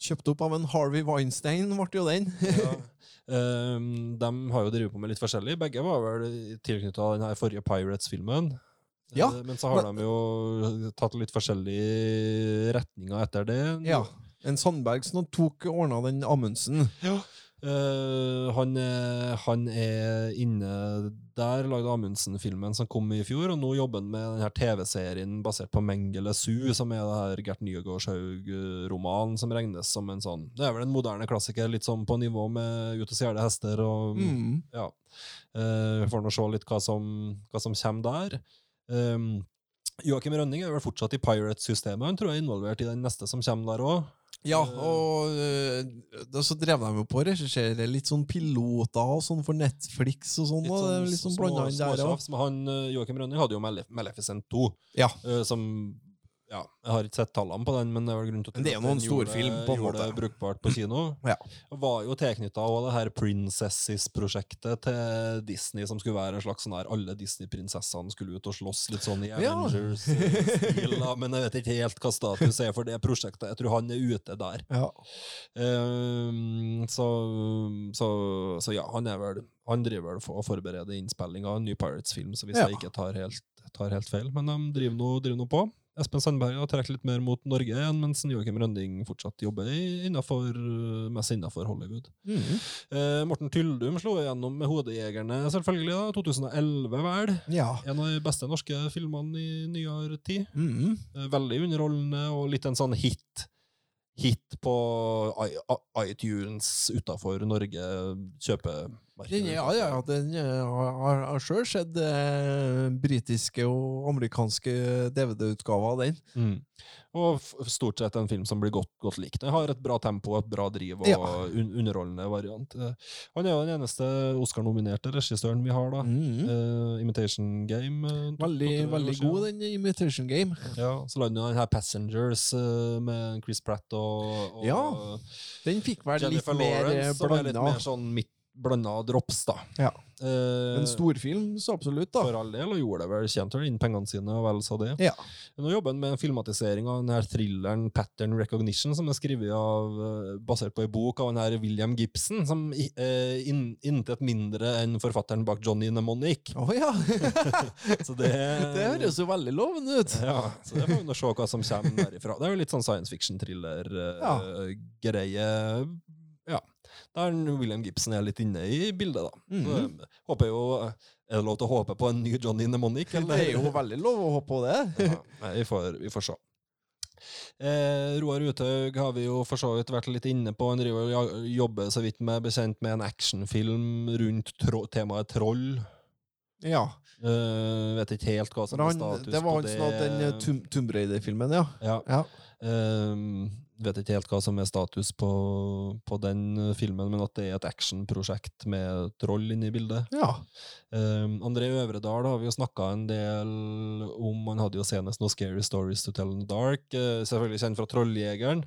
Kjøpt opp av en Harvey Weinstein, ble jo den. Ja. [laughs] Um, de har jo drevet på med litt forskjellig. Begge var vel tilknytta den her forrige Pirates-filmen. Ja, Eh, Men så har de jo tatt litt forskjellige retninger etter det. Ja. En Sandberg som tok ordna den Amundsen. Eh, han, er, han er inne der, lagde Amundsen-filmen som kom i fjor, og nå jobber han med den her TV-serien basert på Mengele Su, som er det her Gert Nygaardshaug-romanen, som regnes som en sånn Det er vel en moderne klassiker, litt sånn på nivå med Ut og stjele hester og Mm. Ja. Eh, Vi får nå se litt hva som, hva som kommer der. Um, Joakim Rønning er vel fortsatt i Pirate-systemet. Han tror jeg er involvert i den neste som kommer der òg. Ja, og uh, så drev de jo på å regissere litt sånn piloter og sånn for Netflix og sånn. og det er litt sånn små, små, der småtjafs, han, eh, Joakim Rønning hadde jo Malef Maleficent 2, Ja. uh, som ja, Jeg har ikke sett tallene på den, men det er vel grunn til å tro det er at noen den gjorde- storfilm, på en gjorde måte. det brukbart på kino. [clears throat] Ja. Var jo tilknytta òg det her Princesses-prosjektet til Disney, som skulle være en slags sånn her alle Disney-prinsessene skulle ut og slåss litt sånn i Ja. Avengers-stil. da, Men jeg vet ikke helt hva status er for det prosjektet. Jeg tror han er ute der. Ja. Ehm, så, så, så ja, han er vel Han driver vel for å forberede innspilling av en ny Pirates-film, så hvis Ja. jeg ikke tar helt, tar helt feil. Men de driver nå, driver nå på. Espen Sandberg har trukket litt mer mot Norge igjen, mens Joakim Rønding fortsatt jobber innenfor, mest innenfor Hollywood. Mhm. Eh, Morten Tyldum slo igjennom med 'Hodejegerne', selvfølgelig. da, 2011, vel. ja. En av de beste norske filmene i nyere tid. Mhm. Eh, Veldig underholdende og litt en sånn hit. Hit på iTunes utafor Norge Den, kjøpemarkedet. ja, ja, den eh, har har sjøl sett eh, britiske og amerikanske DVD-utgaver av den. Mm. Og stort sett en film som blir godt, godt likt. Den har et bra tempo, et bra driv og Ja. un underholdende variant. Eh, Han er jo den eneste Oscar-nominerte regissøren vi har, da. Mhm. Eh, Imitation Game. eh, Veldig, veldig god, den Imitation Game. Ja, så lagde han den her Passengers med Chris Pratt og, og Ja, Den fikk vel litt Jennifer mer eh, Lawrence, som er litt blanda. mer sånn midt blanda drops, da. Ja. Eh, En storfilm, så absolutt, da. For all del, og gjorde det vel. Tjente inn pengene sine, og vel så det. Ja. Nå jobber han med en filmatisering av den her thrilleren Pattern Recognition, som er skrevet av, eh, basert på en bok av den her William Gibson, som eh, in, intet mindre enn forfatteren bak Johnny Mnemonic. Oh, ja! [laughs] Så det, [laughs] det høres jo veldig lovende ut. Ja, så det får vi nå se hva som kommer derifra. Det er jo litt sånn science fiction-thriller-greie. ja. Der William Gibson er litt inne i bildet, da. Mm eh, håper jo Er det lov til å håpe på en ny Johnny Mnemonic? Det er jo veldig lov å håpe på det. [laughs] ja, nei, vi, får, vi får se. Eh, Roar Uthaug har vi jo for så vidt vært litt inne på. Han driver og jobber så vidt med bekjent med en actionfilm rundt tro temaet troll. Ja. Eh, vet ikke helt hva som er status på det Det var han som hadde den eh, Tomb Raider-filmen, ja. Ja. ja. Ehm, vet ikke helt hva som er status på, på den eh, filmen, men at det er et actionprosjekt med troll inne i bildet. Ja. Um, André Øvredal har vi jo snakka en del om. Han hadde jo senest noen Scary Stories to Tell in the Dark. uh, selvfølgelig kjent fra Trolljegeren.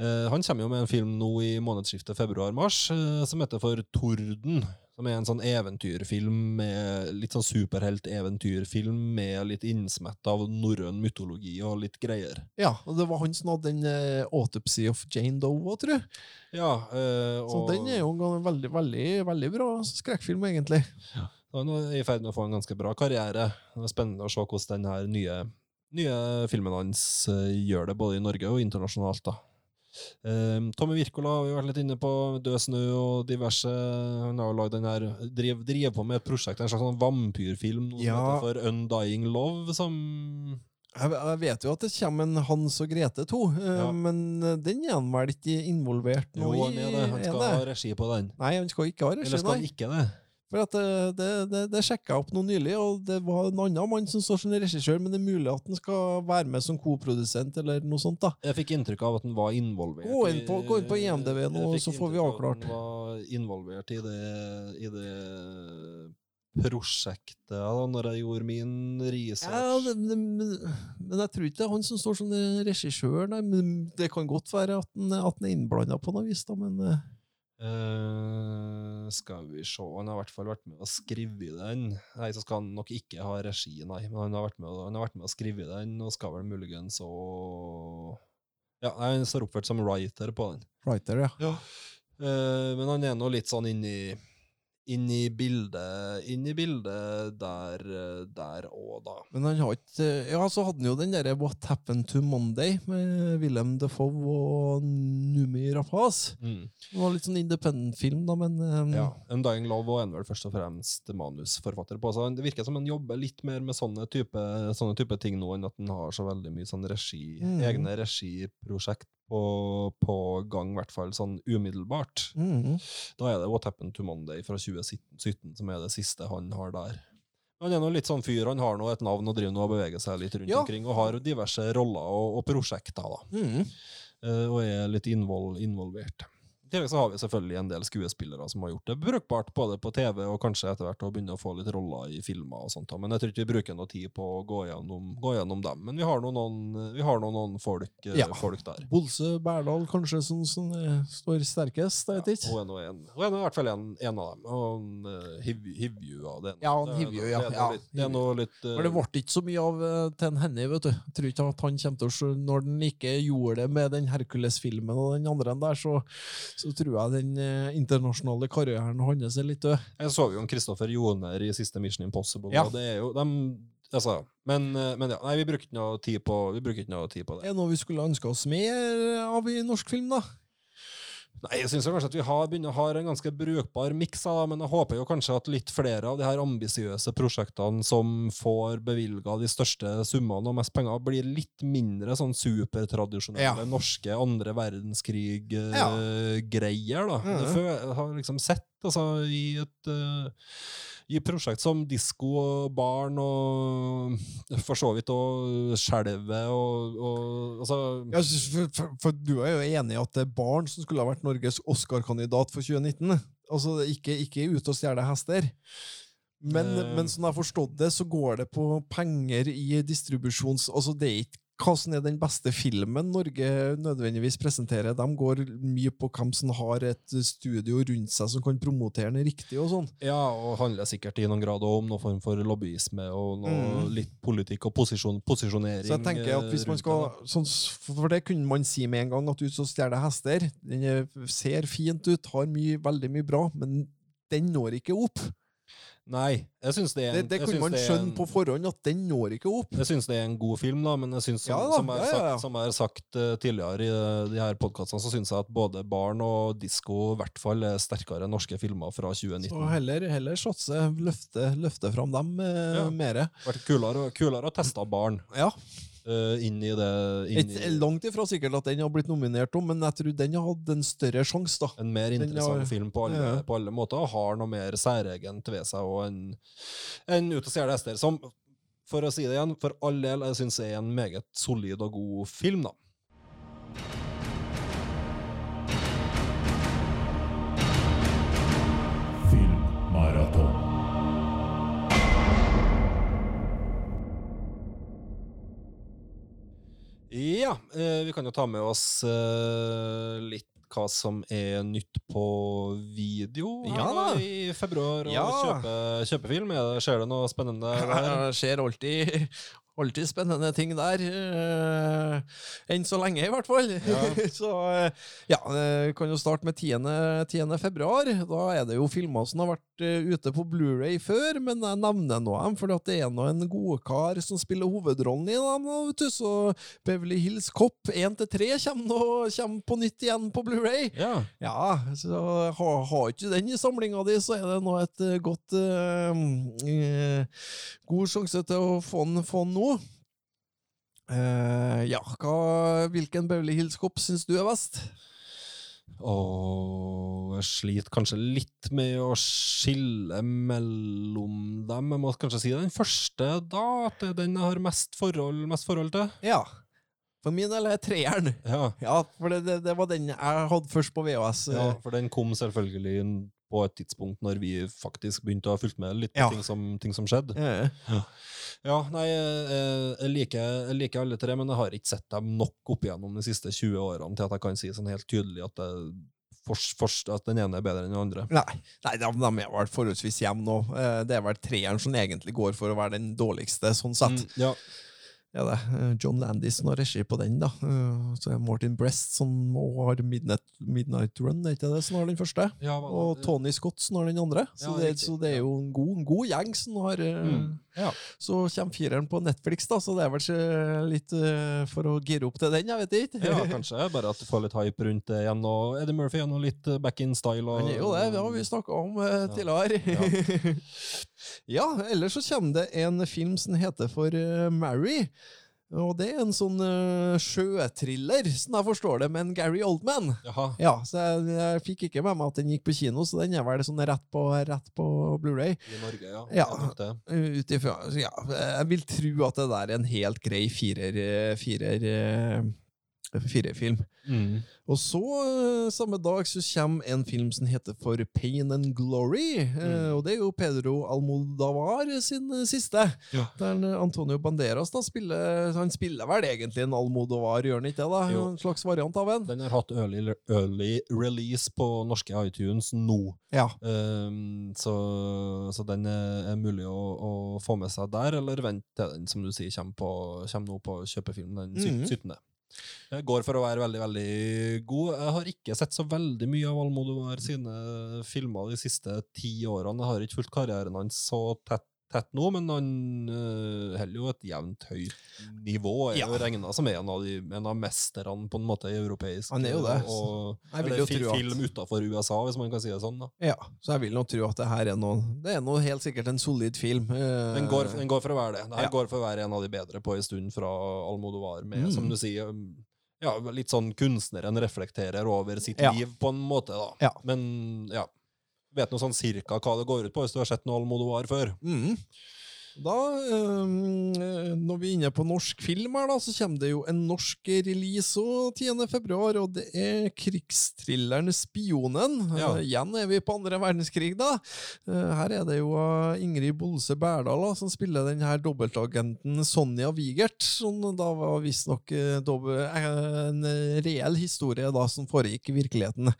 Uh, han kommer jo med en film nå i månedsskiftet februar-mars uh, som heter for Torden. Som er en sånn eventyrfilm med litt sånn superhelt-eventyrfilm med litt innsmett av norrøn mytologi og litt greier. ja. Og det var han som hadde den uh, Autopsy of Jane Doe òg, tror jeg. Ja, eh, Så og den er jo en veldig, veldig, veldig bra skrekkfilm, egentlig. Ja. han er i ferd med å få en ganske bra karriere. Det er spennende å se hvordan den her nye, nye filmen hans eh, gjør det, både i Norge og internasjonalt. da. Um, Tommy Wirkola har vi vært litt inne på. Død snø og diverse. Han har jo lagd den her driver, drev, på med et prosjekt, en slags sånn vampyrfilm Ja. for Undying Love, som Jeg, jeg vet jo at det kommer en Hans og Grete 2, eh, Ja. men eh, den er han vel ikke involvert Jo, han er det. Han skal ha regi på den. Nei, han skal ikke ha Eller regi, skal han ikke det? For at det, det, det, det sjekka jeg opp noe nylig, og det var en annen mann som står som regissør, men det er mulig at han skal være med som koprodusent eller noe sånt. da. Jeg fikk inntrykk av at han var involvert Gå inn på- gå inn på IMDb nå, Jeg fikk så får vi inntrykk av at avklart. Han var involvert i det, i det prosjektet da når jeg gjorde min research. Ja, det, det, men, men jeg tror ikke det er han som står som regissør, nei. Men det kan godt være at han, at han er innblanda på noe vis, da, men Eh, skal vi se Han har i hvert fall vært med å skrive den. Nei, så skal han nok ikke ha regi, nei. Men han har vært med, han har vært med å skrive den, og skal vel muligens å Ja, han står oppført som writer på den. Writer, ja. Eh, men han er nå litt sånn inni inn i bildet inn i bildet der der og da. Men han har ikke Ja, så hadde han jo den derre What Happened to Monday med Willem Defoe og Numi Rapaz. Det var litt sånn independent-film, da, men um... Ja, Undying Love og er vel først og fremst manusforfatter på. Så det virker som han jobber litt mer med sånne type, sånne type ting nå, enn at han har så veldig mye sånn regi, mm. egne regiprosjekt på, på gang, i hvert fall sånn umiddelbart. Mm. Da er det What Happened to Monday fra 2017 som er det siste han har der. Han er nå litt sånn fyr, han har nå et navn og driver nå og beveger seg litt rundt Ja. omkring, og har diverse roller og, og prosjekter, da. Mm. Uh, og er litt invol involvert. I tillegg så har vi selvfølgelig en del skuespillere som har gjort det brukbart både på TV og kanskje etter hvert å begynne å få litt roller i filmer og sånt. Men jeg tror ikke vi bruker noe tid på å gå gjennom, gå gjennom dem. Men vi har nå noen, vi har noen, noen folk, eh, Ja. folk der. Bolse Berdal kanskje som, som eh, står sterkest, jeg vet ikke. Er en, hun er nå i hvert fall en, en av dem. Og han, eh, Hiv- Hivju av det. Ja, han er- Hivju, ja, Det er noe litt, det er noe litt eh, For det ble ikke så mye av eh, til en Henny, vet du. Jeg tror ikke at han kommer til å se Når den ikke gjorde det med den Hercules-filmen og den andre der, så, så tror jeg den eh, internasjonale karrieren hans er litt død. Jeg så jo Kristoffer Joner i siste Mission Impossible, Ja. og det er jo dem, altså, men, eh, men ja, nei, vi bruker ikke noe tid på, vi ikke noe tid på det. Er det noe vi skulle ønske oss mer av i norsk film, da? Nei, jeg synes jo kanskje at vi har, begynner, ha en ganske brukbar miks, men jeg håper jo kanskje at litt flere av de her ambisiøse prosjektene som får bevilga de største summene og mest penger, blir litt mindre sånn supertradisjonelle Ja. norske andre verdenskrig-greier, da. Mm. Jeg har liksom sett altså, i et uh, i prosjekt som Disko og Barn og for så vidt og Skjelvet og, og altså Ja, for, for, for du er jo enig i at det er barn som skulle ha vært Norges Oscar-kandidat for 2019? Altså, ikke, ikke ute og stjele hester. Men, Eh. men som jeg har forstått det, så går det på penger i distribusjons... Altså, det er ikke hva som er den beste filmen Norge nødvendigvis presenterer. De går mye på hvem som har et studio rundt seg som kan promotere den riktig og sånn. Ja, og handler sikkert i noen grad om noen form for lobbyisme og Mm. litt politikk og posisjon, posisjonering. Så jeg tenker at hvis man skal, sånn, For det kunne man si med en gang, at Ut så stjeler hester. Den er, ser fint ut, har mye, veldig mye bra, men den når ikke opp. Nei, jeg synes det er en, det jeg kunne man skjønne en- på forhånd at den når ikke opp. Jeg syns det er en god film, da, men jeg synes som, Ja da, som, jeg har ja, ja, sagt, som jeg sagt uh, tidligere i eh, de her podkastene, så syns jeg at både Barn og Disko i hvert fall er sterkere enn norske filmer fra 2019. Så heller, heller satse, løfte, løfte fram dem uh, Ja. mer. vært kulere, kulere å teste Barn Ja. Eh, inn i det inn i, langt ifra sikkert at den har blitt nominert om, men jeg tror den har hatt en større sjanse, da. En mer interessant har- film på alle, ja. på alle måter, og har noe mer særegent ved seg og en, en Ute og stjele hester. Som, for å si det igjen, for all del, jeg syns er en meget solid og god film, da. Ja, eh, vi kan jo ta med oss eh, litt hva som er nytt på video Ja da. i februar. Og Ja. kjøpe, kjøpefilm. Er skjer det noe spennende? [laughs] Det skjer alltid, alltid spennende ting der. eh, enn så lenge, i hvert fall. [laughs] så eh, ja, eh, vi kan jo starte med 10. 10. februar. Da er det jo filmer som har vært ute på Blu-ray før, men jeg nevner nå dem, for det er nå en godkar som spiller hovedrollen i dem. vet du, Så Beverly Hills Cop 1-3 kommer, kommer på nytt igjen på Blu-ray. Ja. Ja, så har, har ikke den i samlinga di, så er det nå et godt uh, uh, God sjanse til å få den, få den nå. Eh, ja, hva, hvilken Beverly Hills Cop syns du er best? Og jeg sliter kanskje litt med å skille mellom dem. Jeg må kanskje si den første, da. At det er den jeg har mest forhold, mest forhold til. Ja. For min del er treeren. Ja. Ja, for det, det, det var den jeg hadde først på VHS. ja, for den kom selvfølgelig på et tidspunkt når vi faktisk begynte å ha fulgt med litt på Ja. ting, som, ting som skjedde. Ja, Ja, nei, jeg, jeg, liker, jeg liker alle tre, men jeg har ikke sett dem nok opp igjennom de siste 20 årene til at jeg kan si sånn helt tydelig at, jeg, fors, fors, at den ene er bedre enn den andre. Nei, nei de, de er vel forholdsvis jevne nå. Eh, Det er vel treeren som egentlig går for å være den dårligste, sånn sett. Mm, ja. Ja, det. er John Landis har regi på den, da. Eh, Så er Martin Brest som har Midnight, Midnight Run, er ikke det som har den første? Ja, men, Og Tony Scott som har den andre. Så, Ja, det, så det er jo en god, en god gjeng som har eh, Mm, ja. Så kommer fireren på Netflix, da, så det er vel litt eh, for å gire opp til den, jeg vet ikke. ja, kanskje. Bare at du får litt hype rundt det igjen. Og Eddie Murphy er nå litt eh, back in style. Og, Han er jo det, det har vi snakka om eh, tidligere. [laughs] Ja. ellers så kommer det en film som heter for eh, Mary. Og det er en sånn uh, sjøtriller, sånn jeg forstår det, med en Gary Oldman. Jaha. Ja, så jeg, jeg fikk ikke med meg at den gikk på kino, så den er vel sånn rett på, rett på Blu-ray. I Norge, ja. Ja. utifra. Ja, jeg vil tro at det der er en helt grei firer, eh, firer, firerfilm. Mm. Og så, eh, samme dag, så kommer en film som heter For Pain and Glory. eh, Mm. Og det er jo Pedro Almodavar sin eh, siste. Ja. Der Antonio Banderas da spiller Han spiller vel egentlig en Almodovar, gjør han ikke det? da? Jo. En slags variant av en? Den har hatt early, early release på norske iTunes nå. Ja. Um, så, så den er, mulig å, å få med seg der, eller vente til den som du sier kommer, på, kommer nå på kjøpefilm den syt- Mhm. 17. Jeg går for å være veldig veldig god. Jeg har ikke sett så veldig mye av Almodovar sine filmer de siste ti årene. Jeg har ikke fulgt karrieren hans så tett, tett nå, men han uh, holder jo et jevnt høyt nivå. Er Ja. jo regna som en av, de, en av mesterne på en måte i europeisk Han er jo det. Og, eller jo fi- at- film utenfor USA, hvis man kan si det sånn. da. ja. Så jeg vil nå tro at det her er noe Det er noe helt sikkert en solid film. Uh, Den går, den går for å være det. Den Ja. går for å være en av de bedre på en stund fra Almodovar, med, Mm. som du sier, ja, litt sånn kunstneren reflekterer over sitt Ja. liv på en måte, da. Ja. Men ja, vet noe sånn cirka hva det går ut på, hvis du har sett noe Almodovar før. Mm. Da, øh, når vi er inne på norsk film her, da, så kommer det jo en norsk release også 10. februar, og det er krigsthrilleren Spionen. Ja. Eh, igjen er vi på andre verdenskrig, da. Eh, her er det jo Ingrid Bolse Berdal da, som spiller den her dobbeltagenten Sonja Wigert, som da var visstnok eh, en eh, reell historie da, som foregikk i virkeligheten.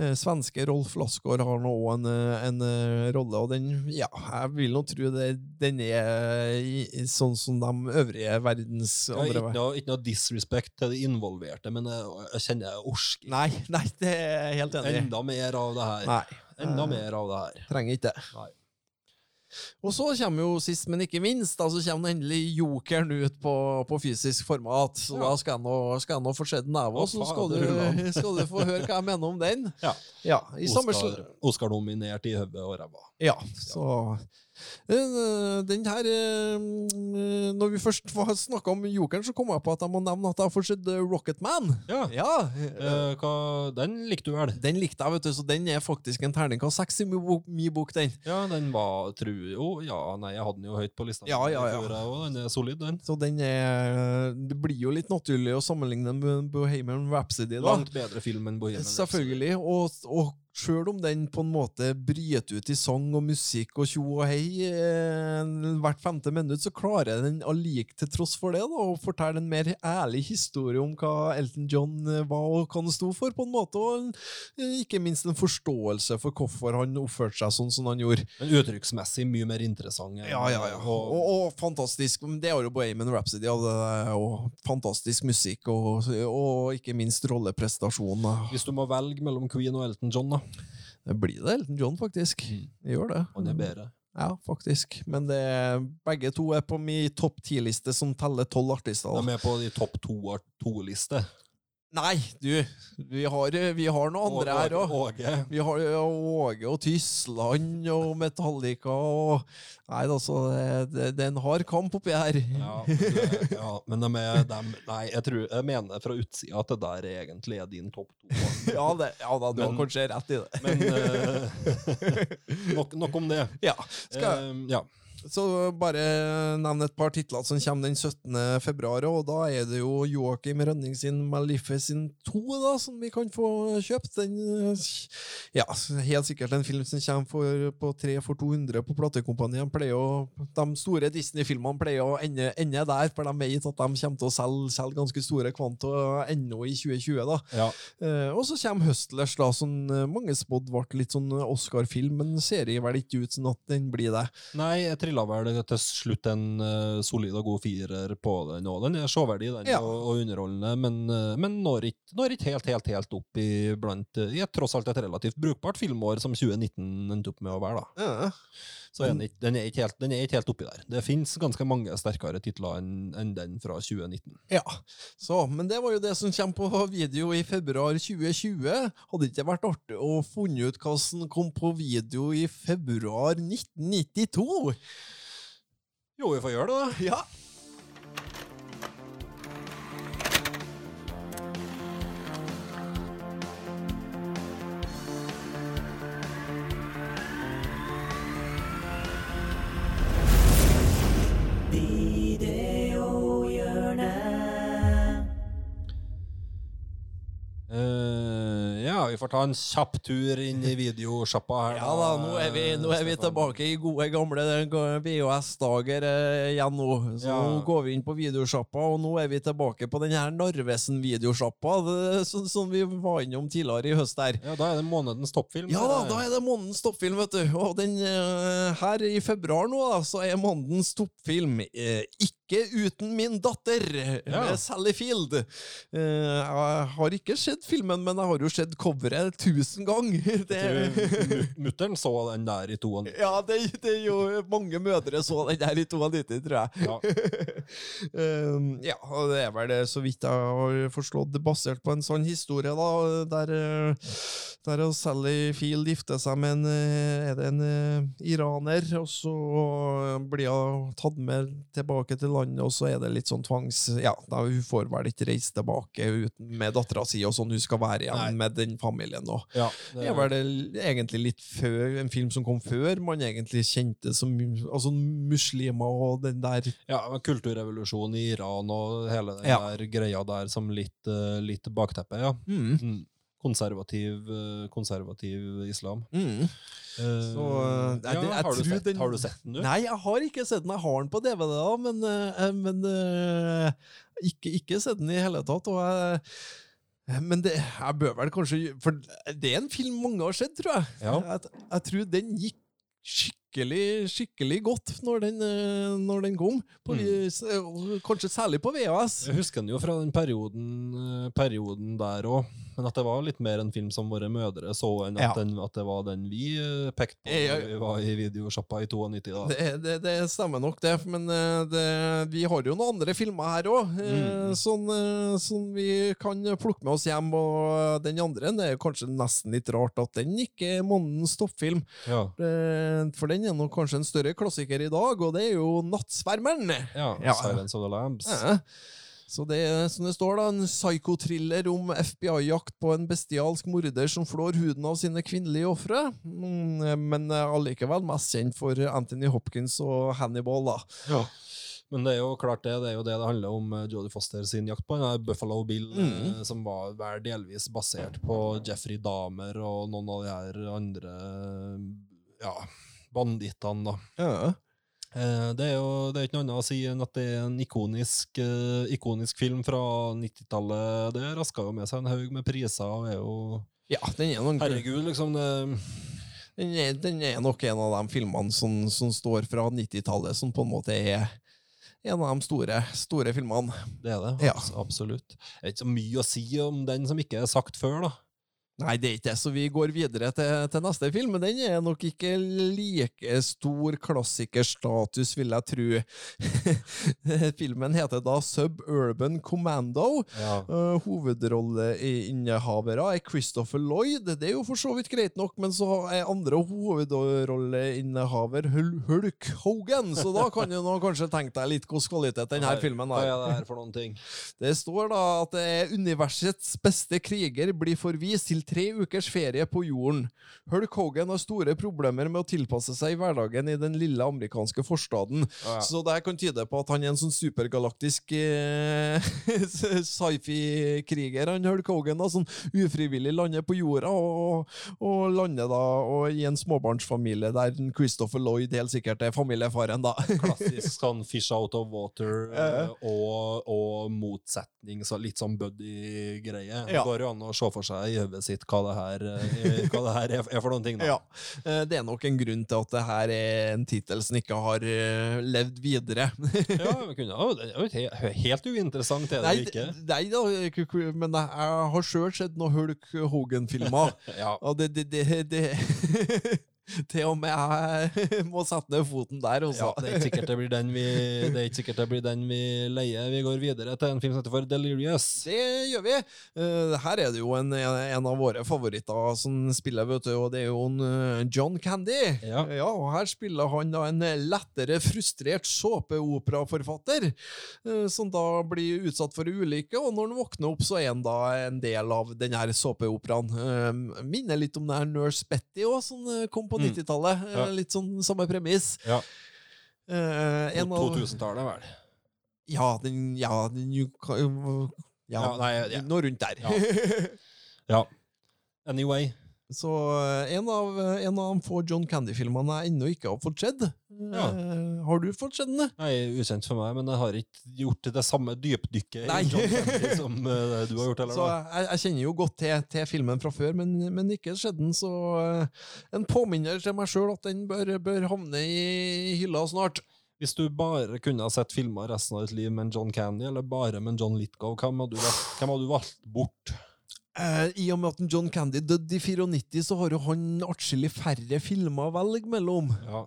Eh, svenske Rolf Lassgaard har nå òg en, eh, en eh, rolle, og den, ja, jeg vil nå tro det, den er i sånn som de øvrige verdens Ja, andre ikke, noe, ikke noe disrespect til de involverte, men jeg, jeg kjenner jeg orsker Nei, [laughs] nei, det er jeg helt enig i. enda mer av det her. Nei, Enda eh, mer av det her. trenger ikke det. Nei. Og så kommer jo sist, men ikke minst, da, så kommer endelig Jokeren ut på, på fysisk format. Så Ja. da skal jeg nå, skal jeg nå få sett den så skal du, [laughs] skal du få høre hva jeg mener om den. Ja. Ja, Oscar-nominert i hodet og ræva. Ja, så Eh, Den her eh, Når vi først snakka om Jokeren, så kom jeg på at jeg må nevne at jeg har fått sett Rocket Rocketman. Ja. Ja, Eh, hva, den likte du vel? Den likte jeg, vet du, så den er faktisk en terningkast seks i min bok, den. Ja, den var tru jo Ja, nei, jeg hadde den jo høyt på lista. Ja, ja, ja. før, den er solid, den. Så den er Det blir jo litt naturlig å sammenligne med Bohemian Rhapsody, da. Langt bedre film enn Bohemian Rhapsody. Selvfølgelig. Og, og sjøl om den på en måte bryter ut i sang og musikk og tjo og hei eh, hvert femte minutt, så klarer den allike, til tross for det, da, å fortelle en mer ærlig historie om hva Elton John eh, var og hva han sto for, på en måte. Og eh, ikke minst en forståelse for hvorfor han oppførte seg sånn som han gjorde. Men uttrykksmessig mye mer interessant. Ja, ja, ja. Og, Og, og fantastisk Det er jo Bohemian Rhapsody, og, fantastisk musikk, og, og ikke minst rolleprestasjoner. hvis du må velge mellom Queen og Elton John, da. Det blir det Elton John, faktisk. Mm. Det gjør det. Han er bedre. Ja, faktisk. Men det, begge to er på min topp ti-liste som teller tolv artister. De er på de topp to- to-liste. Nei, du! Vi har, vi har noen andre her òg. Åge. Vi har Åge og Tyskland og Metallica og Nei, altså, det, det, er en hard kamp oppi her. Ja, men det- ja, men de er dem, Nei, jeg, tror, jeg mener fra utsida at det der egentlig er din topp to. [laughs] Ja, det, ja da, du har kanskje rett i det. Men uh, [laughs] nok, nok om det. Ja, skal jeg Uh, ja. Så bare nevn et par titler som kommer den 17. februar, og da er det jo Joakim Rønning sin Maleficent 2 da, som vi kan få kjøpt. Den, ja, helt sikkert en film som kommer for, på 3 for 200 på platekompaniet. De store Disney-filmene pleier å ende, ende der, for de vet at de kommer til å selge, selge ganske store kvanta ennå i 2020. da. ja. Eh, og så kommer Hustlers, da, som eh, mange spådde ble litt sånn Oscar-film, men ser vel ikke ut som at den blir det. Nei, jeg trilla vel til slutt en uh, solid og god firer på den òg. Den er showverdig den, Ja. og, og underholdende, men, uh, men når ikke når ikke helt, helt, helt opp i blant eh, I et tross alt et relativt brukbart filmår som 2019 endte opp med å være. da. Ja. Så er den, ikke, den, er ikke helt, den er ikke helt oppi der. Det finnes ganske mange sterkere titler enn en den fra 2019. Ja, så, men det var jo det som kommer på video i februar 2020. Hadde det ikke vært artig å funne ut hva som kom på video i februar 1992? Jo, vi får gjøre det, da. Ja. Får ta en kjapp tur inn i videosjappa her. Ja da, nå er vi, nå er vi tilbake i gode gamle VHS-dager eh, igjen nå. Så Ja. nå går vi inn på videosjappa, og nå er vi tilbake på den her Narvesen-videosjappa, som som vi var innom tidligere i høst her. Ja, da er det månedens toppfilm. Ja da, da er det månedens toppfilm, vet du. Og den eh, her i februar nå, da, så er månedens toppfilm eh, Ikke uten min datter, Ja. Sally Field. Eh, jeg har ikke sett filmen, men jeg har jo sett coveret tusen ganger. [laughs] Det, Mutter'n så den der i 92. ja, det, det er jo mange mødre så den der i 92, tror jeg. Ja. Um, [laughs] ja, det er vel det, så vidt jeg har forstått, basert på en sånn historie, da, der, eh, der Sally Field gifter seg med en, eh, er det en iraner, og så blir hun tatt med tilbake til landet, og så er det litt sånn tvangs... Ja, da hun får vel ikke reise tilbake med dattera si, og sånn hun skal være igjen Nei. med den familien. Og. Ja, Det er vel det egentlig litt før, en film som kom før man egentlig kjente som altså muslimer og den der ja, kulturrevolusjonen i Iran og hele den Ja. der greia der som litt, eh, litt bakteppe, ja. mm, Mm. Konservativ, eh, konservativ islam. mm. Så, eh, ja, det- har, du sett, den- har du sett den, du? Nei, jeg har ikke sett den. Jeg har den på DVD, da, men, uh, men uh, ikke, ikke sett den i hele tatt. Og jeg, men det, jeg bør vel kanskje For det er en film mange har sett, tror jeg. Ja. Jeg, jeg tror den gikk skikkelig skikkelig godt når den, når den kom. På, Mm. Kanskje særlig på VHS. Jeg husker den jo fra den perioden, perioden der òg. Men at det var litt mer en film som våre mødre så, enn Ja. at, den, at det var den vi eh, pekte på da vi var i videosjappa i 92. da. Det, det, det stemmer nok, det. Men eh, det, vi har jo noen andre filmer her òg, Mm. sånn, sånn, vi kan plukke med oss hjem. Og den andre det er kanskje nesten litt rart at den ikke er månedens toppfilm. Ja. Eh, For den er nok kanskje en større klassiker i dag, og det er jo Nattsvermeren. ja, Ja. Silence of the Lambs. Ja. Så det er som det står, da, en psykotriller om FBI-jakt på en bestialsk morder som flår huden av sine kvinnelige ofre. Mm, Men allikevel mest kjent for Anthony Hopkins og Hannibal, da. Ja. Men det er jo klart det, det er jo det det handler om eh, Jodie Foster sin jakt på. Buffalo Bill, Mm. eh, som var vel delvis basert på Jeffrey Dahmer og noen av de her andre ja, bandittene, da. Ja. Eh, Det er jo det er ikke noe annet å si enn at det er en ikonisk, uh, ikonisk film fra 90-tallet. Det raska jo med seg en haug med priser og er jo ja, den er, nok, Herregud, liksom. Det, den er, den er nok en av de filmene som, som står fra 90-tallet, som på en måte er en av de store, store filmene. det er det. Ja. Absolutt. Det er ikke så mye å si om den som ikke er sagt før, da. Nei, det er ikke det, så vi går videre til, til neste film. Men den er nok ikke like stor klassikerstatus, vil jeg tro. [laughs] Filmen heter da Suburban Commando. Ja. Uh, hovedrolleinnehavere er Christopher Lloyd. Det er jo for så vidt greit nok, men så er andre hovedrolleinnehaver Hul- Hulk Hogan, så da kan du nå kanskje tenke deg litt hvordan kvalitet denne filmen har. det? Det står da at det er universets beste kriger blir forvist til tre ukers ferie på jorden. Hulk Hogan har store problemer med å tilpasse seg hverdagen i den lille amerikanske forstaden. Ja. Så det kan tyde på at han er en sånn supergalaktisk eh, [laughs] sci-fi-kriger, han Hulk Hogan, da, sånn ufrivillig lander på jorda, og, og lander da og i en småbarnsfamilie der Christopher Lloyd helt sikkert er familiefaren, da. [laughs] Klassisk sånn fish out of water eh, og, og motsetning, så litt sånn buddy-greie. Ja. går jo an å se for seg i hodet sitt hva det her, eh, hva det her er, for noen ting. Da. Ja, eh, Det er nok en grunn til at det her er en tittel som ikke har eh, levd videre. [laughs] Ja, det er jo ikke helt uinteressant, er det Nei, ikke? nei da, men jeg har sjøl sett noen Hulk Hogan-filmer. [laughs] Ja. Og det, det, det, det [laughs] Til og med jeg [laughs] må sette ned foten der, Ja, også. det er ikke sikkert det blir den vi, det er det blir den vi leier. Vi går videre til en film som heter for Delirious. Det gjør vi. Eh, her er det jo en, en av våre favoritter som spiller, vet du, og det er jo en, eh, John Candy. Ja. og her spiller han da en lettere frustrert såpeoperaforfatter, eh, som da blir utsatt for ulykke, og når han våkner opp, så er han da en del av den her såpeoperaen. Minner litt om den her Nurse Betty også, som kom på Mm. 90-tallet. Eh, Ja. Litt sånn samme premiss. Ja. Eh, 2000-tallet, vel. Ja, den, ja, den ja, Ja, nei, ja. noe rundt der. Ja. [laughs] Ja. Anyway. Så eh, en av, en av de få John Candy-filmene jeg ennå ikke har fått sett. Ja. Eh, har du fått sett den? Nei, ukjent for meg, men jeg har ikke gjort det samme dypdykket Nei. i John Candy som eh, du har gjort. Eller, Så jeg, jeg kjenner jo godt til, til filmen fra før, men, men ikke sett den. Så eh, en påminner til meg sjøl at den bør, bør havne i hylla snart. Hvis du bare kunne ha sett filmer resten av ditt liv med John Candy, eller bare med John Litgow, hvem hadde du valgt, hvem hadde du valgt bort? Eh, I og med at John Candy døde i 94, så har jo han atskillig færre filmer å velge mellom. Ja,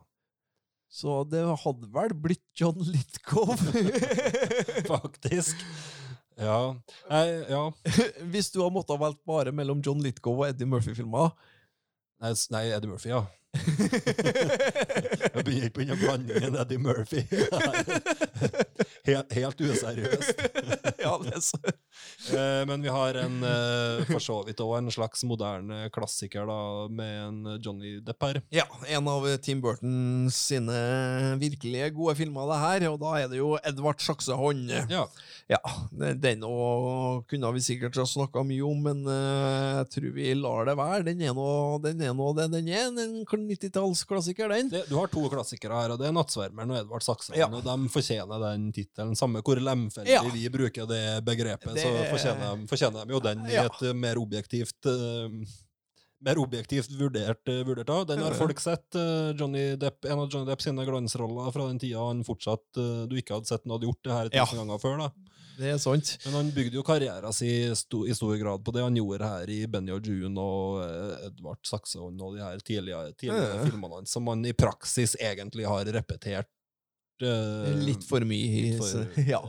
Så det hadde vel blitt John Lithgow. [laughs] faktisk. Ja. Nei, ja. [laughs] Hvis du har måttet valgt bare mellom John Lithgow og Eddie Murphy-filmer. Nei, nei, Eddie Murphy, ja. [laughs] Jeg begynner ikke å blande inn Eddie Murphy. Helt, helt useriøst. ja, det er så. Eh, Men vi har en eh, for så vidt også en slags moderne klassiker da, med en Johnny Depp her. Ja, en av Tim Burton sine virkelig gode filmer, det her. Og da er det jo Edvard Saksehånd. Ja. Ja, den òg kunne vi sikkert ha snakka mye om, men eh, jeg tror vi lar det være. Den er nå den er nå det den er. En 90-tallsklassiker, den. Det, du har to klassikere her, og det er 'Nattsvermeren' og 'Edvard Saksehånd'. Ja. Og de fortjener den tittelen. Samme hvor lemfeldig Ja. vi bruker det begrepet, Det- så fortjener de, fortjener de jo den i et eh, mer objektivt eh, mer objektivt vurdert, eh, vurdert av. Den har folk sett. eh, Johnny Depp, en av Johnny Depp sine glansroller fra den tida han fortsatt eh, du ikke hadde sett han hadde gjort det her Ja. tusen ganger før. da. Det er sant. Men han bygde jo karrieren sin sto, i stor grad på det han gjorde her i Benny og June og eh, Edvard Saxon og de her tidligere, tidligere Ja. filmene hans, som han i praksis egentlig har repetert. Eh, Litt for mye. litt for- så- [laughs] ja.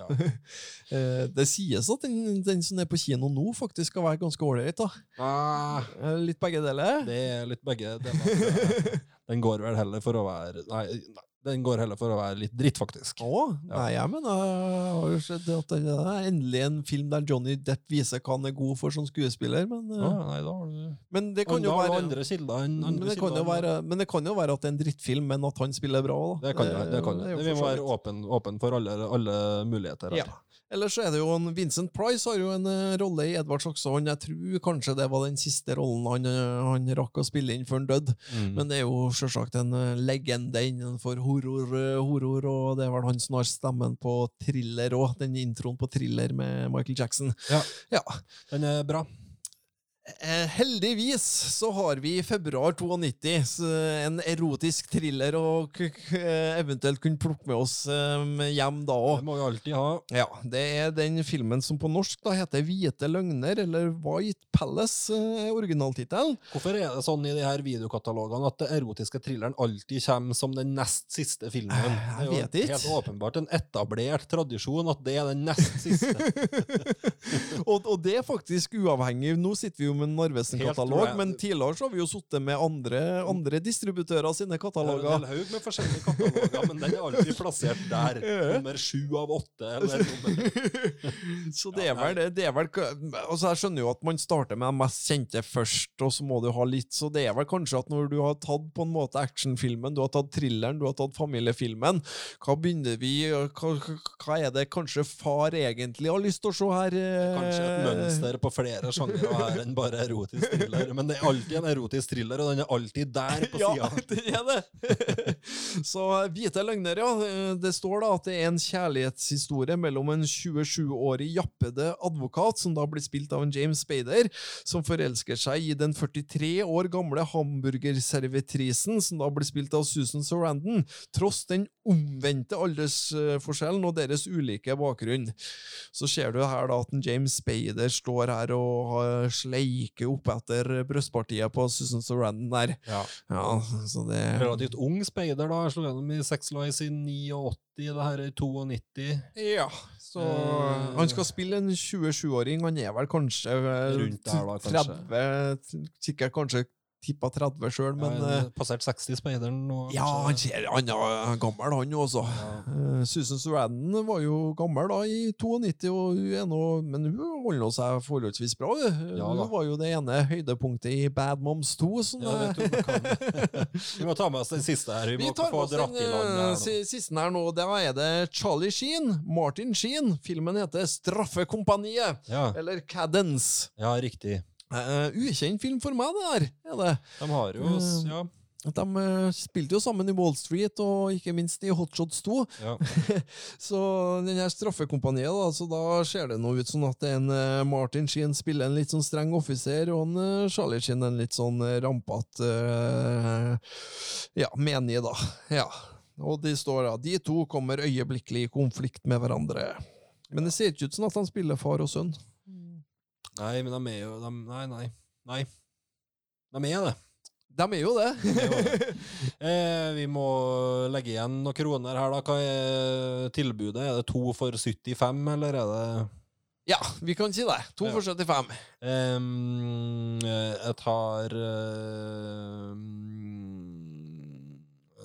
Eh, det sies at den, den som er på kino nå, faktisk skal være ganske ålreit. Ah, Eh, Litt begge deler. det er litt begge deler. [laughs] Den går vel heller for å være Nei, nei, den går heller for å være litt dritt, faktisk. Å, nei, ja. men har jo sett at det er endelig en film der Johnny Depp viser hva han er god for som skuespiller, men, eh, Ah, nei, da har du men det kan jo være andre kilder enn men det, kan jo være, men det kan jo være at det er en drittfilm, men at han spiller bra. Da. Det kan jo det. Kan, det. Vi må være åpen, åpen for alle, alle muligheter. her. Ja. Ellers er det jo en Vincent Price har jo en eh, rolle i Edvard Saxon. Jeg tror kanskje det var den siste rollen han, eh, han rakk å spille inn før han døde. Mm. Men det er jo selvsagt en eh, legende innenfor horror, horror, og det er vel han som har stemmen på thriller òg. Den introen på thriller med Michael Jackson. Ja. Ja. Den er bra. Eh, heldigvis så har vi i februar 92 en erotisk thriller å eventuelt kunne plukke med oss eh, hjem da òg. Det må vi alltid ha. Ja, det er den filmen som på norsk da heter Hvite løgner, eller White Palace, er originaltittelen. Hvorfor er det sånn i de her videokatalogene at den erotiske thrilleren alltid kommer som den nest siste filmen? Det er Jeg vet ikke. helt åpenbart en etablert tradisjon at det er den nest siste. [laughs] og, og det er faktisk uavhengig. Nå sitter vi jo med en Narvesen-katalog, men tidligere så har vi jo sittet med andre, andre distributører sine er kataloger. en haug med forskjellige kataloger, men den er alltid plassert der. [laughs] Nummer sju av åtte. Eller nummer. [laughs] så det er vel det. det er vel, altså Jeg skjønner jo at man starter med de mest kjente først, og så må du ha litt Så det er vel kanskje at når du har tatt på en måte actionfilmen, du har tatt thrilleren, du har tatt familiefilmen, hva begynner vi Hva, hva er det kanskje far egentlig har lyst til å se her? eh? Kanskje et mønster på flere sjangere her enn bare erotisk thriller. Men det er alltid en erotisk thriller, og den er alltid der på [laughs] Ja, det er det. [laughs] Så Hvite løgner, ja. Det står da at det er en kjærlighetshistorie mellom en 27-årig jappede advokat, som da blir spilt av en James Spader, som forelsker seg i den 43 år gamle hamburgerservitrisen, som da blir spilt av Susan Sarandon, tross den omvendte aldersforskjellen og deres ulike bakgrunn. Så ser du her da at en James Spader står her og har- sleiker opp etter brystpartiet på Susan Sarandon der. Ja. Ja, så det Relativt ung speider, da. Jeg slo gjennom i Sex Lies i 89, det her er i 92. Ja, så uh, Han skal spille en 27-åring. Han er vel kanskje Rundt der da, kanskje. 30 Sikkert kanskje tippa 30 sjøl, men ja, eh, Passert 60 speideren nå. ja, han ser han er gammel, han også. Eh, Susan Sarandon var jo gammel da i 92, og hun er nå, men hun holder nå seg forholdsvis bra. hun. Ja hun var jo det ene høydepunktet i Bad Moms 2. Sånn, Ja, vet du, [laughs] vi, må ta med oss den siste her. Vi, Vi tar få med oss den eh, siste her nå. Da er det Charlie Sheen, Martin Sheen. Filmen heter Straffekompaniet, Ja, eller Cadence. ja, riktig. Eh, ukjent film for meg, det der. Er det. De har jo uh, Ja. De eh, spilte jo sammen i Wall Street, og ikke minst i Hot Shots 2. ja. [laughs] Så den her straffekompaniet, da, så da ser det nå ut som at en Martin Sheen spiller en litt sånn streng offiser, og en Charlie Sheen en litt sånn uh, rampete ja, menig, da. Ja. Og de står da, de to kommer øyeblikkelig i konflikt med hverandre. Men det ser ikke ut som at han spiller far og sønn. Nei, men de er jo de, Nei, nei. Nei. De er det. De er jo det. [laughs] De er jo det. [laughs] Eh, vi må legge igjen noen kroner her, da. Hva er tilbudet? Er det to for 75, eller er det ja, vi kan si det. To Ja. for 75. Ehm, eh, Jeg tar uh,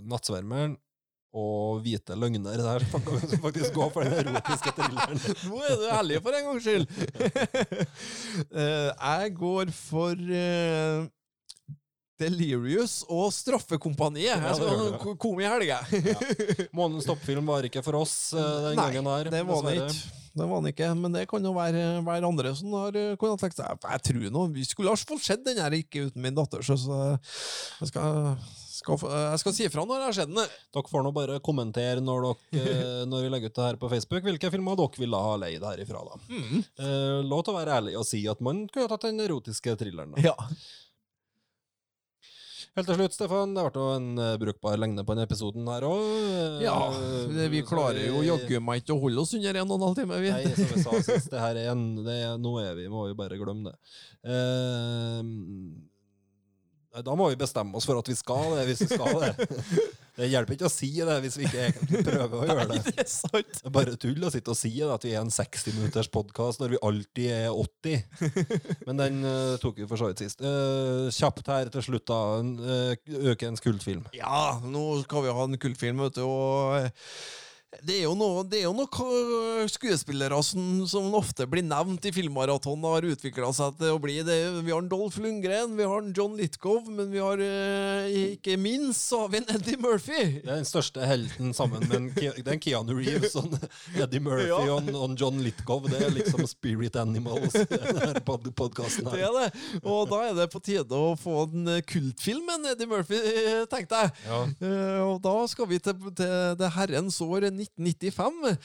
Nattsvermeren og Hvite løgner der. Kan [laughs] vi faktisk gå for den erotiske thrilleren. [laughs] Nå er du ærlig for en gangs skyld! [laughs] Eh, jeg går for eh, Delirious og Straffekompaniet. Ja, Jeg skal skal kom i helga. Månens toppfilm var ikke for oss eh, den Nei, gangen her. det var det ikke. Det var den ikke, men det kan jo være, være andre som har kunnet tenkt seg Jeg tror nå, Vi skulle ha fått sett den her ikke uten min datter, så, så jeg, skal, skal, jeg skal si ifra når det har skjedd noe. Dere får nå bare kommentere når, dere, [laughs] eh, når vi legger ut det her på Facebook, hvilke filmer dere ville ha leid herifra. da. Mm. Eh, lov til å være ærlig og si at man kunne tatt den erotiske thrilleren. da. Ja. Helt til slutt, Stefan. Det ble jo en eh, brukbar lengde på denne episoden her òg. Ja, det, vi klarer jo jaggu meg ikke å holde oss under en og en halv time, vi. Nei, som jeg sa sist, det her er en det Nå er vi, må vi bare glemme det. Eh, nei, da må vi bestemme oss for at vi skal det, hvis vi skal det. [laughs] Det hjelper ikke å si det hvis vi ikke egentlig prøver å gjøre det. det er sant. Det er bare tull å sitte og si det, at vi er en 60 minutters podkast når vi alltid er 80. Men den uh, tok vi for så vidt sist. Uh, kjapt her til slutt, da. En, eh, Økens kultfilm. Ja, nå skal vi ha en kultfilm, vet du, og det er jo noe, det jo noe skuespillere som, som ofte blir nevnt i filmmaraton har utvikla seg til å bli det. Vi har en Dolph Lundgren, vi har en John Litkov men vi har eh, ikke minst så har vi en Eddie Murphy. Det er den største helten sammen med en, Keanu Reeves og Eddie Murphy Ja. og, og John Litkov Det er liksom spirit animals denne podkasten Det er det. Og da er det på tide å få en kultfilmen kultfilm Eddie Murphy, tenkte jeg. Ja. Eh, og da skal vi til, til det herrens år 1995.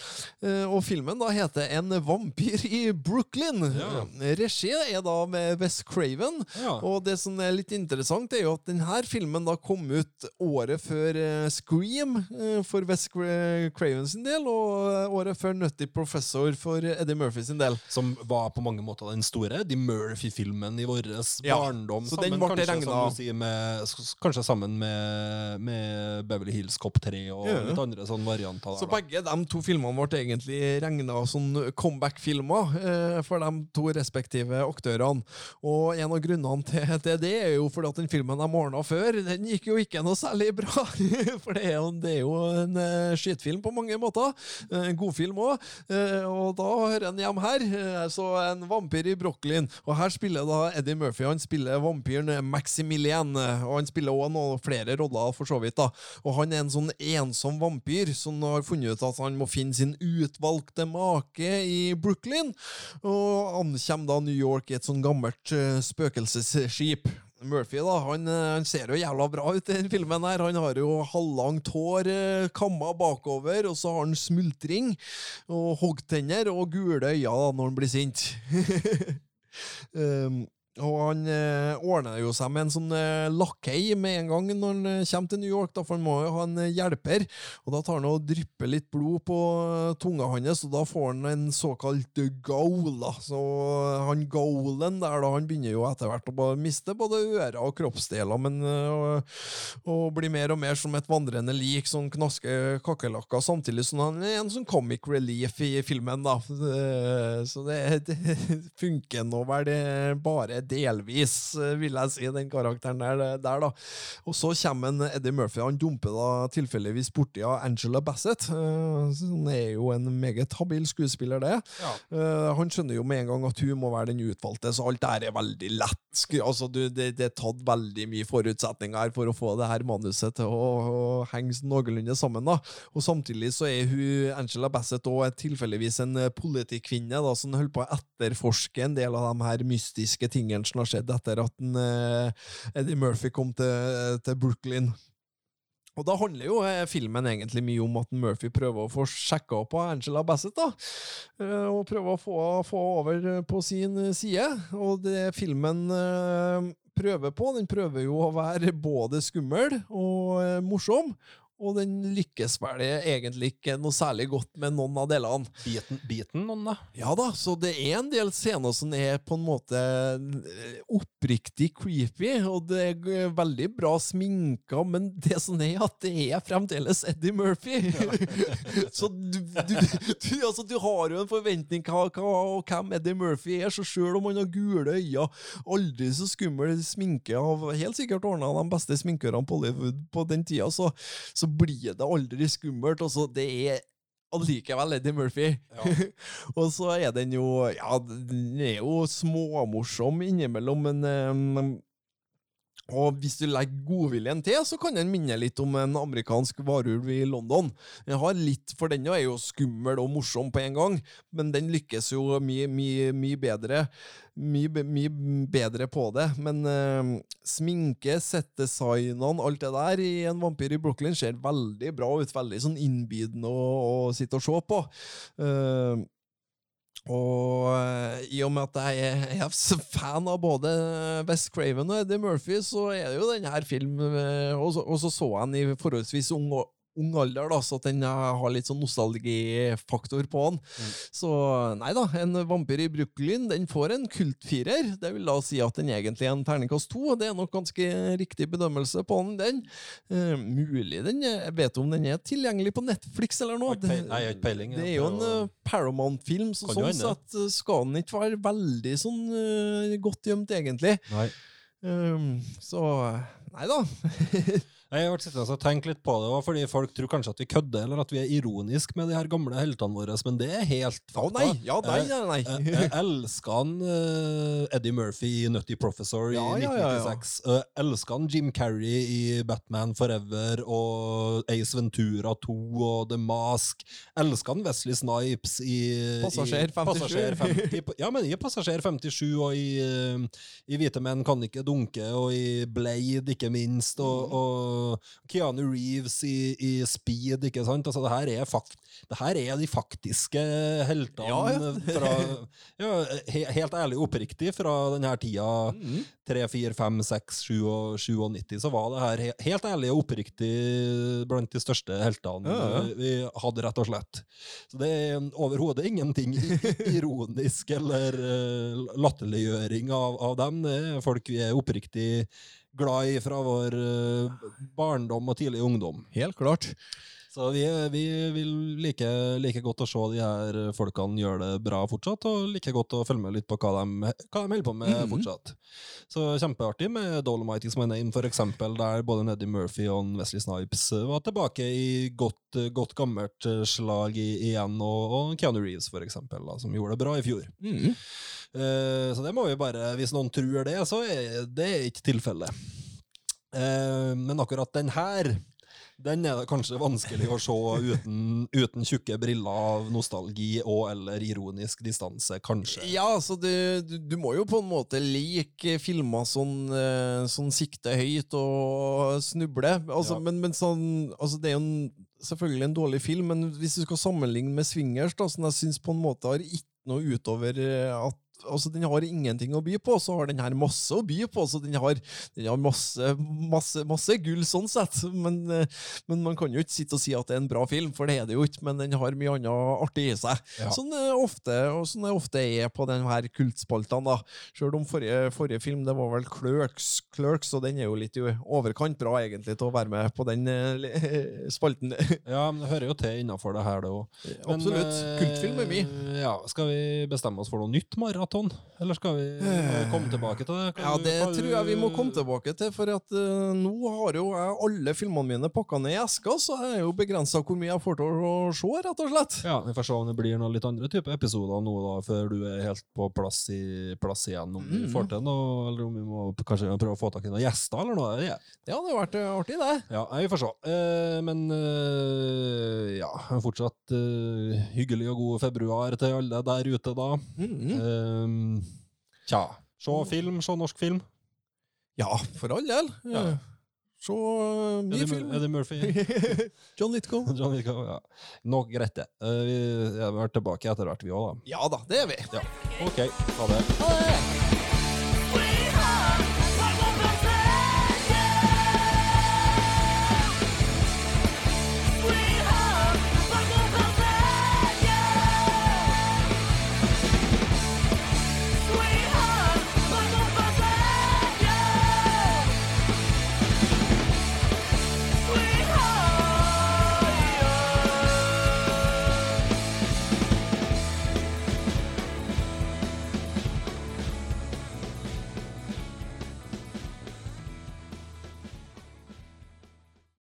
eh, og filmen da heter En vampyr i Brooklyn. Ja. Regi er da med Wes Craven. Ja. Og det som er litt interessant, er jo at denne filmen da kom ut året før eh, Scream eh, for Wes Cra- Craven sin del, og året før Nutty Professor for Eddie Murphy sin del. Som var på mange måter den store De Murphy-filmen i vår Ja, barndom. så sammen, den ble kanskje, som med, kanskje sammen med, med Beverly Hills Cop 3 og Ja. litt andre sånne varianter. Så Der, begge de to filmene ble egentlig regna som comeback-filmer eh, for de to respektive aktørene. Og en av grunnene til til det er jo fordi at den filmen de ordna før, den gikk jo ikke noe særlig bra. [laughs] For det er jo, det er jo en eh, skitfilm på mange måter. en En godfilm òg. Og da hører en hjem her. Eh, Så en vampyr i Brooklyn. Og her spiller da Eddie Murphy Han spiller vampyren Maximilian. eh, Og han spiller òg flere roller, for så vidt. da Og han er en sånn ensom vampyr som har funnet ut at han må finne sin utvalgte make i Brooklyn. Og ankommer da New York i et sånn gammelt eh, spøkelsesskip. Murphy da, han, eh, han ser jo jævla bra ut i den filmen. her. Han har jo halvlangt hår, eh, kamma bakover, og så har han smultring og hoggtenner og gule øyne når han blir sint. um, [laughs] og han eh, ordner jo seg med en sånn eh, lakei med en gang når han eh, kommer til New York, da, for han må jo ha en eh, hjelper. Og da tar han og drypper litt blod på eh, tunga hans, og da får han en såkalt goal. gaul. da. Så eh, han goalen der, da, han begynner jo etter hvert å miste både ører og kroppsdeler, men eh, og, og blir mer og mer som et vandrende lik, sånn knaske kakerlakker, samtidig som han er en sånn comic relief i filmen, da. Eh, Så det, [laughs] det funker nå vel bare delvis, eh, vil jeg si, den karakteren der, der da. Og så kommer en Eddie Murphy, han dumper da tilfeldigvis borti av Angela Bassett. Hun er jo en meget habil skuespiller, det. Ja. Eh, han skjønner jo med en gang at hun må være den utvalgte, så alt der er veldig lett. Altså, det, det er tatt veldig mye forutsetninger her for å få det her manuset til å, å henge noenlunde sammen. da. Og Samtidig så er hun Angela Bassett også tilfeldigvis en eh, politikvinne da, som holder på å etterforske en del av de her mystiske tingene som har skjedd etter at en, eh, Eddie Murphy kom til, til Brooklyn. Og Da handler jo eh, filmen egentlig mye om at Murphy prøver å få sjekka opp av Angela Bassett. da, eh, Og prøver å få, få over på sin side. Og det filmen prøver på, den prøver jo å være både skummel og morsom. Og den lykkes vel egentlig ikke noe særlig godt med noen av delene. Biten, biten noen, da? Ja da, så det er en del scener som er på en måte eh, oppriktig creepy, og det er veldig bra sminka, men det som er at det er fremdeles Eddie Murphy. [laughs] så du, du, du, altså, du har jo en forventning hva, hva, og hvem Eddie Murphy er, så selv om han har gule øyne, aldri så skummel sminke av helt sikkert ordna de beste sminkørene på Hollywood på den tida, så, så blir det aldri skummelt. Altså, det er allikevel Eddie Murphy. [laughs] og så er den jo Ja, den er jo småmorsom innimellom, men eh, og hvis du legger godviljen til, så kan den minne litt om en amerikansk varulv i London. Den har litt, for den er jo skummel og morsom på en gang, men den lykkes jo mye, mye, mye bedre. Mye, mye bedre på det. Men eh, sminke, settdesignene, alt det der i En vampyr i Brooklyn ser veldig bra ut. Veldig sånn innbydende å, å sitte og se på. Eh, og eh, i og med at jeg er, jeg er fan av både West Craven og Eddie Murphy, så er det jo denne filmen eh, Og så og så så jeg den i forholdsvis ung, ung alder, da, så at den eh, har litt sånn nostalgifaktor på den. Så nei da, en vampyr i Brooklyn den får en kultfirer. Det vil da si at den egentlig er en terningkast to. Det er nok ganske riktig bedømmelse på den. den. Uh, mulig den er, Vet om den er tilgjengelig på Netflix eller noe? Det, nei, jeg har ikke peiling, Det er jo en uh, Paramount-film, så sånn sett eh, skal den ikke være veldig sånn uh, godt gjemt, egentlig. Nei. Um, så Nei da. [laughs] Jeg har vært sittende og tenkt litt på det, fordi folk tror kanskje at vi kødder, eller at vi er ironiske med de her gamle heltene våre, men det er helt Å Oh, nei! Ja, nei, nei, nei, Jeg, jeg elsker han uh, Eddie Murphy i Nutty Professor Ja, i ja, ja, ja. 1996. Jeg elsker han Jim Carrey i Batman Forever og Ace Ventura 2 og The Mask. Elsker han Wesley Snipes i Passasjer i 57. Passasjer 50, ja, men i Passasjer 57 og i, eh, i Hvite menn kan ikke dunke, og i Blade, ikke minst, og, Mm. og Keanu Reeves i, i Speed, ikke sant? Altså, det her er, fakt, det her er de faktiske heltene Ja, ja. fra [laughs] ja, he, Helt ærlig og oppriktig, fra denne tida, Mm. 3, 4, 5, 6, 7 og 97, så var det her he, helt ærlig og oppriktig blant de største heltene Ja, vi hadde, rett og slett. Så det er overhodet ingenting [laughs] ironisk eller eh, latterliggjøring av, av dem. Det er folk vi er oppriktig glad i fra vår eh, barndom og tidlig ungdom. Helt klart. Så vi, vi vil like, like godt å se de her folkene gjøre det bra fortsatt, og like godt å følge med litt på hva de, hva de holder på med Mhm. fortsatt. Så kjempeartig med Dolomite som my name, for eksempel, der både Neddy Murphy og Wesley Snipes var tilbake i godt, godt gammelt slag igjen, og, og Keanu Reeves, for eksempel, da, som gjorde det bra i fjor. Mm. Eh, så det må vi bare, hvis noen tror det, så er det ikke tilfellet. Eh, men akkurat den her, den er det kanskje vanskelig å se uten, uten tjukke briller av nostalgi og eller ironisk distanse, kanskje. Ja, så du, du, du må jo på en måte like filmer sånn, eh, sånn sikte høyt og snuble. Altså, Ja. Men, men sånn altså Det er jo en, selvfølgelig en dårlig film, men hvis du skal sammenligne med Swingers, da, som jeg syns på en måte har ikke noe utover at Altså, Den har ingenting å by på, så har den her masse å by på. så Den har, den har masse, masse, masse gull sånn sett. Men, eh, men man kan jo ikke sitte og si at det er en bra film, for det er det jo ikke. Men den har mye annet artig i seg. Ja. Sånn ofte, og sånn det ofte er på den her kultspaltene. da. Selv om forrige, forrige film det var vel Clerks, Clerks, og den er jo litt i overkant bra egentlig til å være med på den eh, spalten. [laughs] Ja, men det hører jo til innafor det her, det òg. Absolutt. Kultfilm er mye. Ja, skal vi bestemme oss for noe nytt maraton, eller skal vi komme tilbake til det? Kan Ja, det du, tror jeg vi må komme tilbake til, for at uh, nå har jo jeg alle filmene mine pakka ned i eska, så jeg er jo begrensa hvor mye jeg får til å se, rett og slett. Ja, Vi får se om det blir noen litt andre type episoder nå, da, før du er helt på plass, i, plass igjen. Om vi Mhm. får til noe, eller om vi må kanskje prøve å få tak i noen gjester, eller noe. Ja, Det hadde vært eh, artig, det. ja vi får se. Uh, men uh, ja, fortsatt hyggelig og god februar til alle der ute, da. Mhm. Eh, tja. Se film, se norsk film. Ja, for all del. Ja. Se uh, mye film. Eddie Murphy. [laughs] John Lithgow. [laughs] John Litcoe, ja. Nok greit, det. Uh, vi har vært tilbake etter hvert, vi òg, da. Ja da, det er vi. Ja. OK, ha det. Ha det!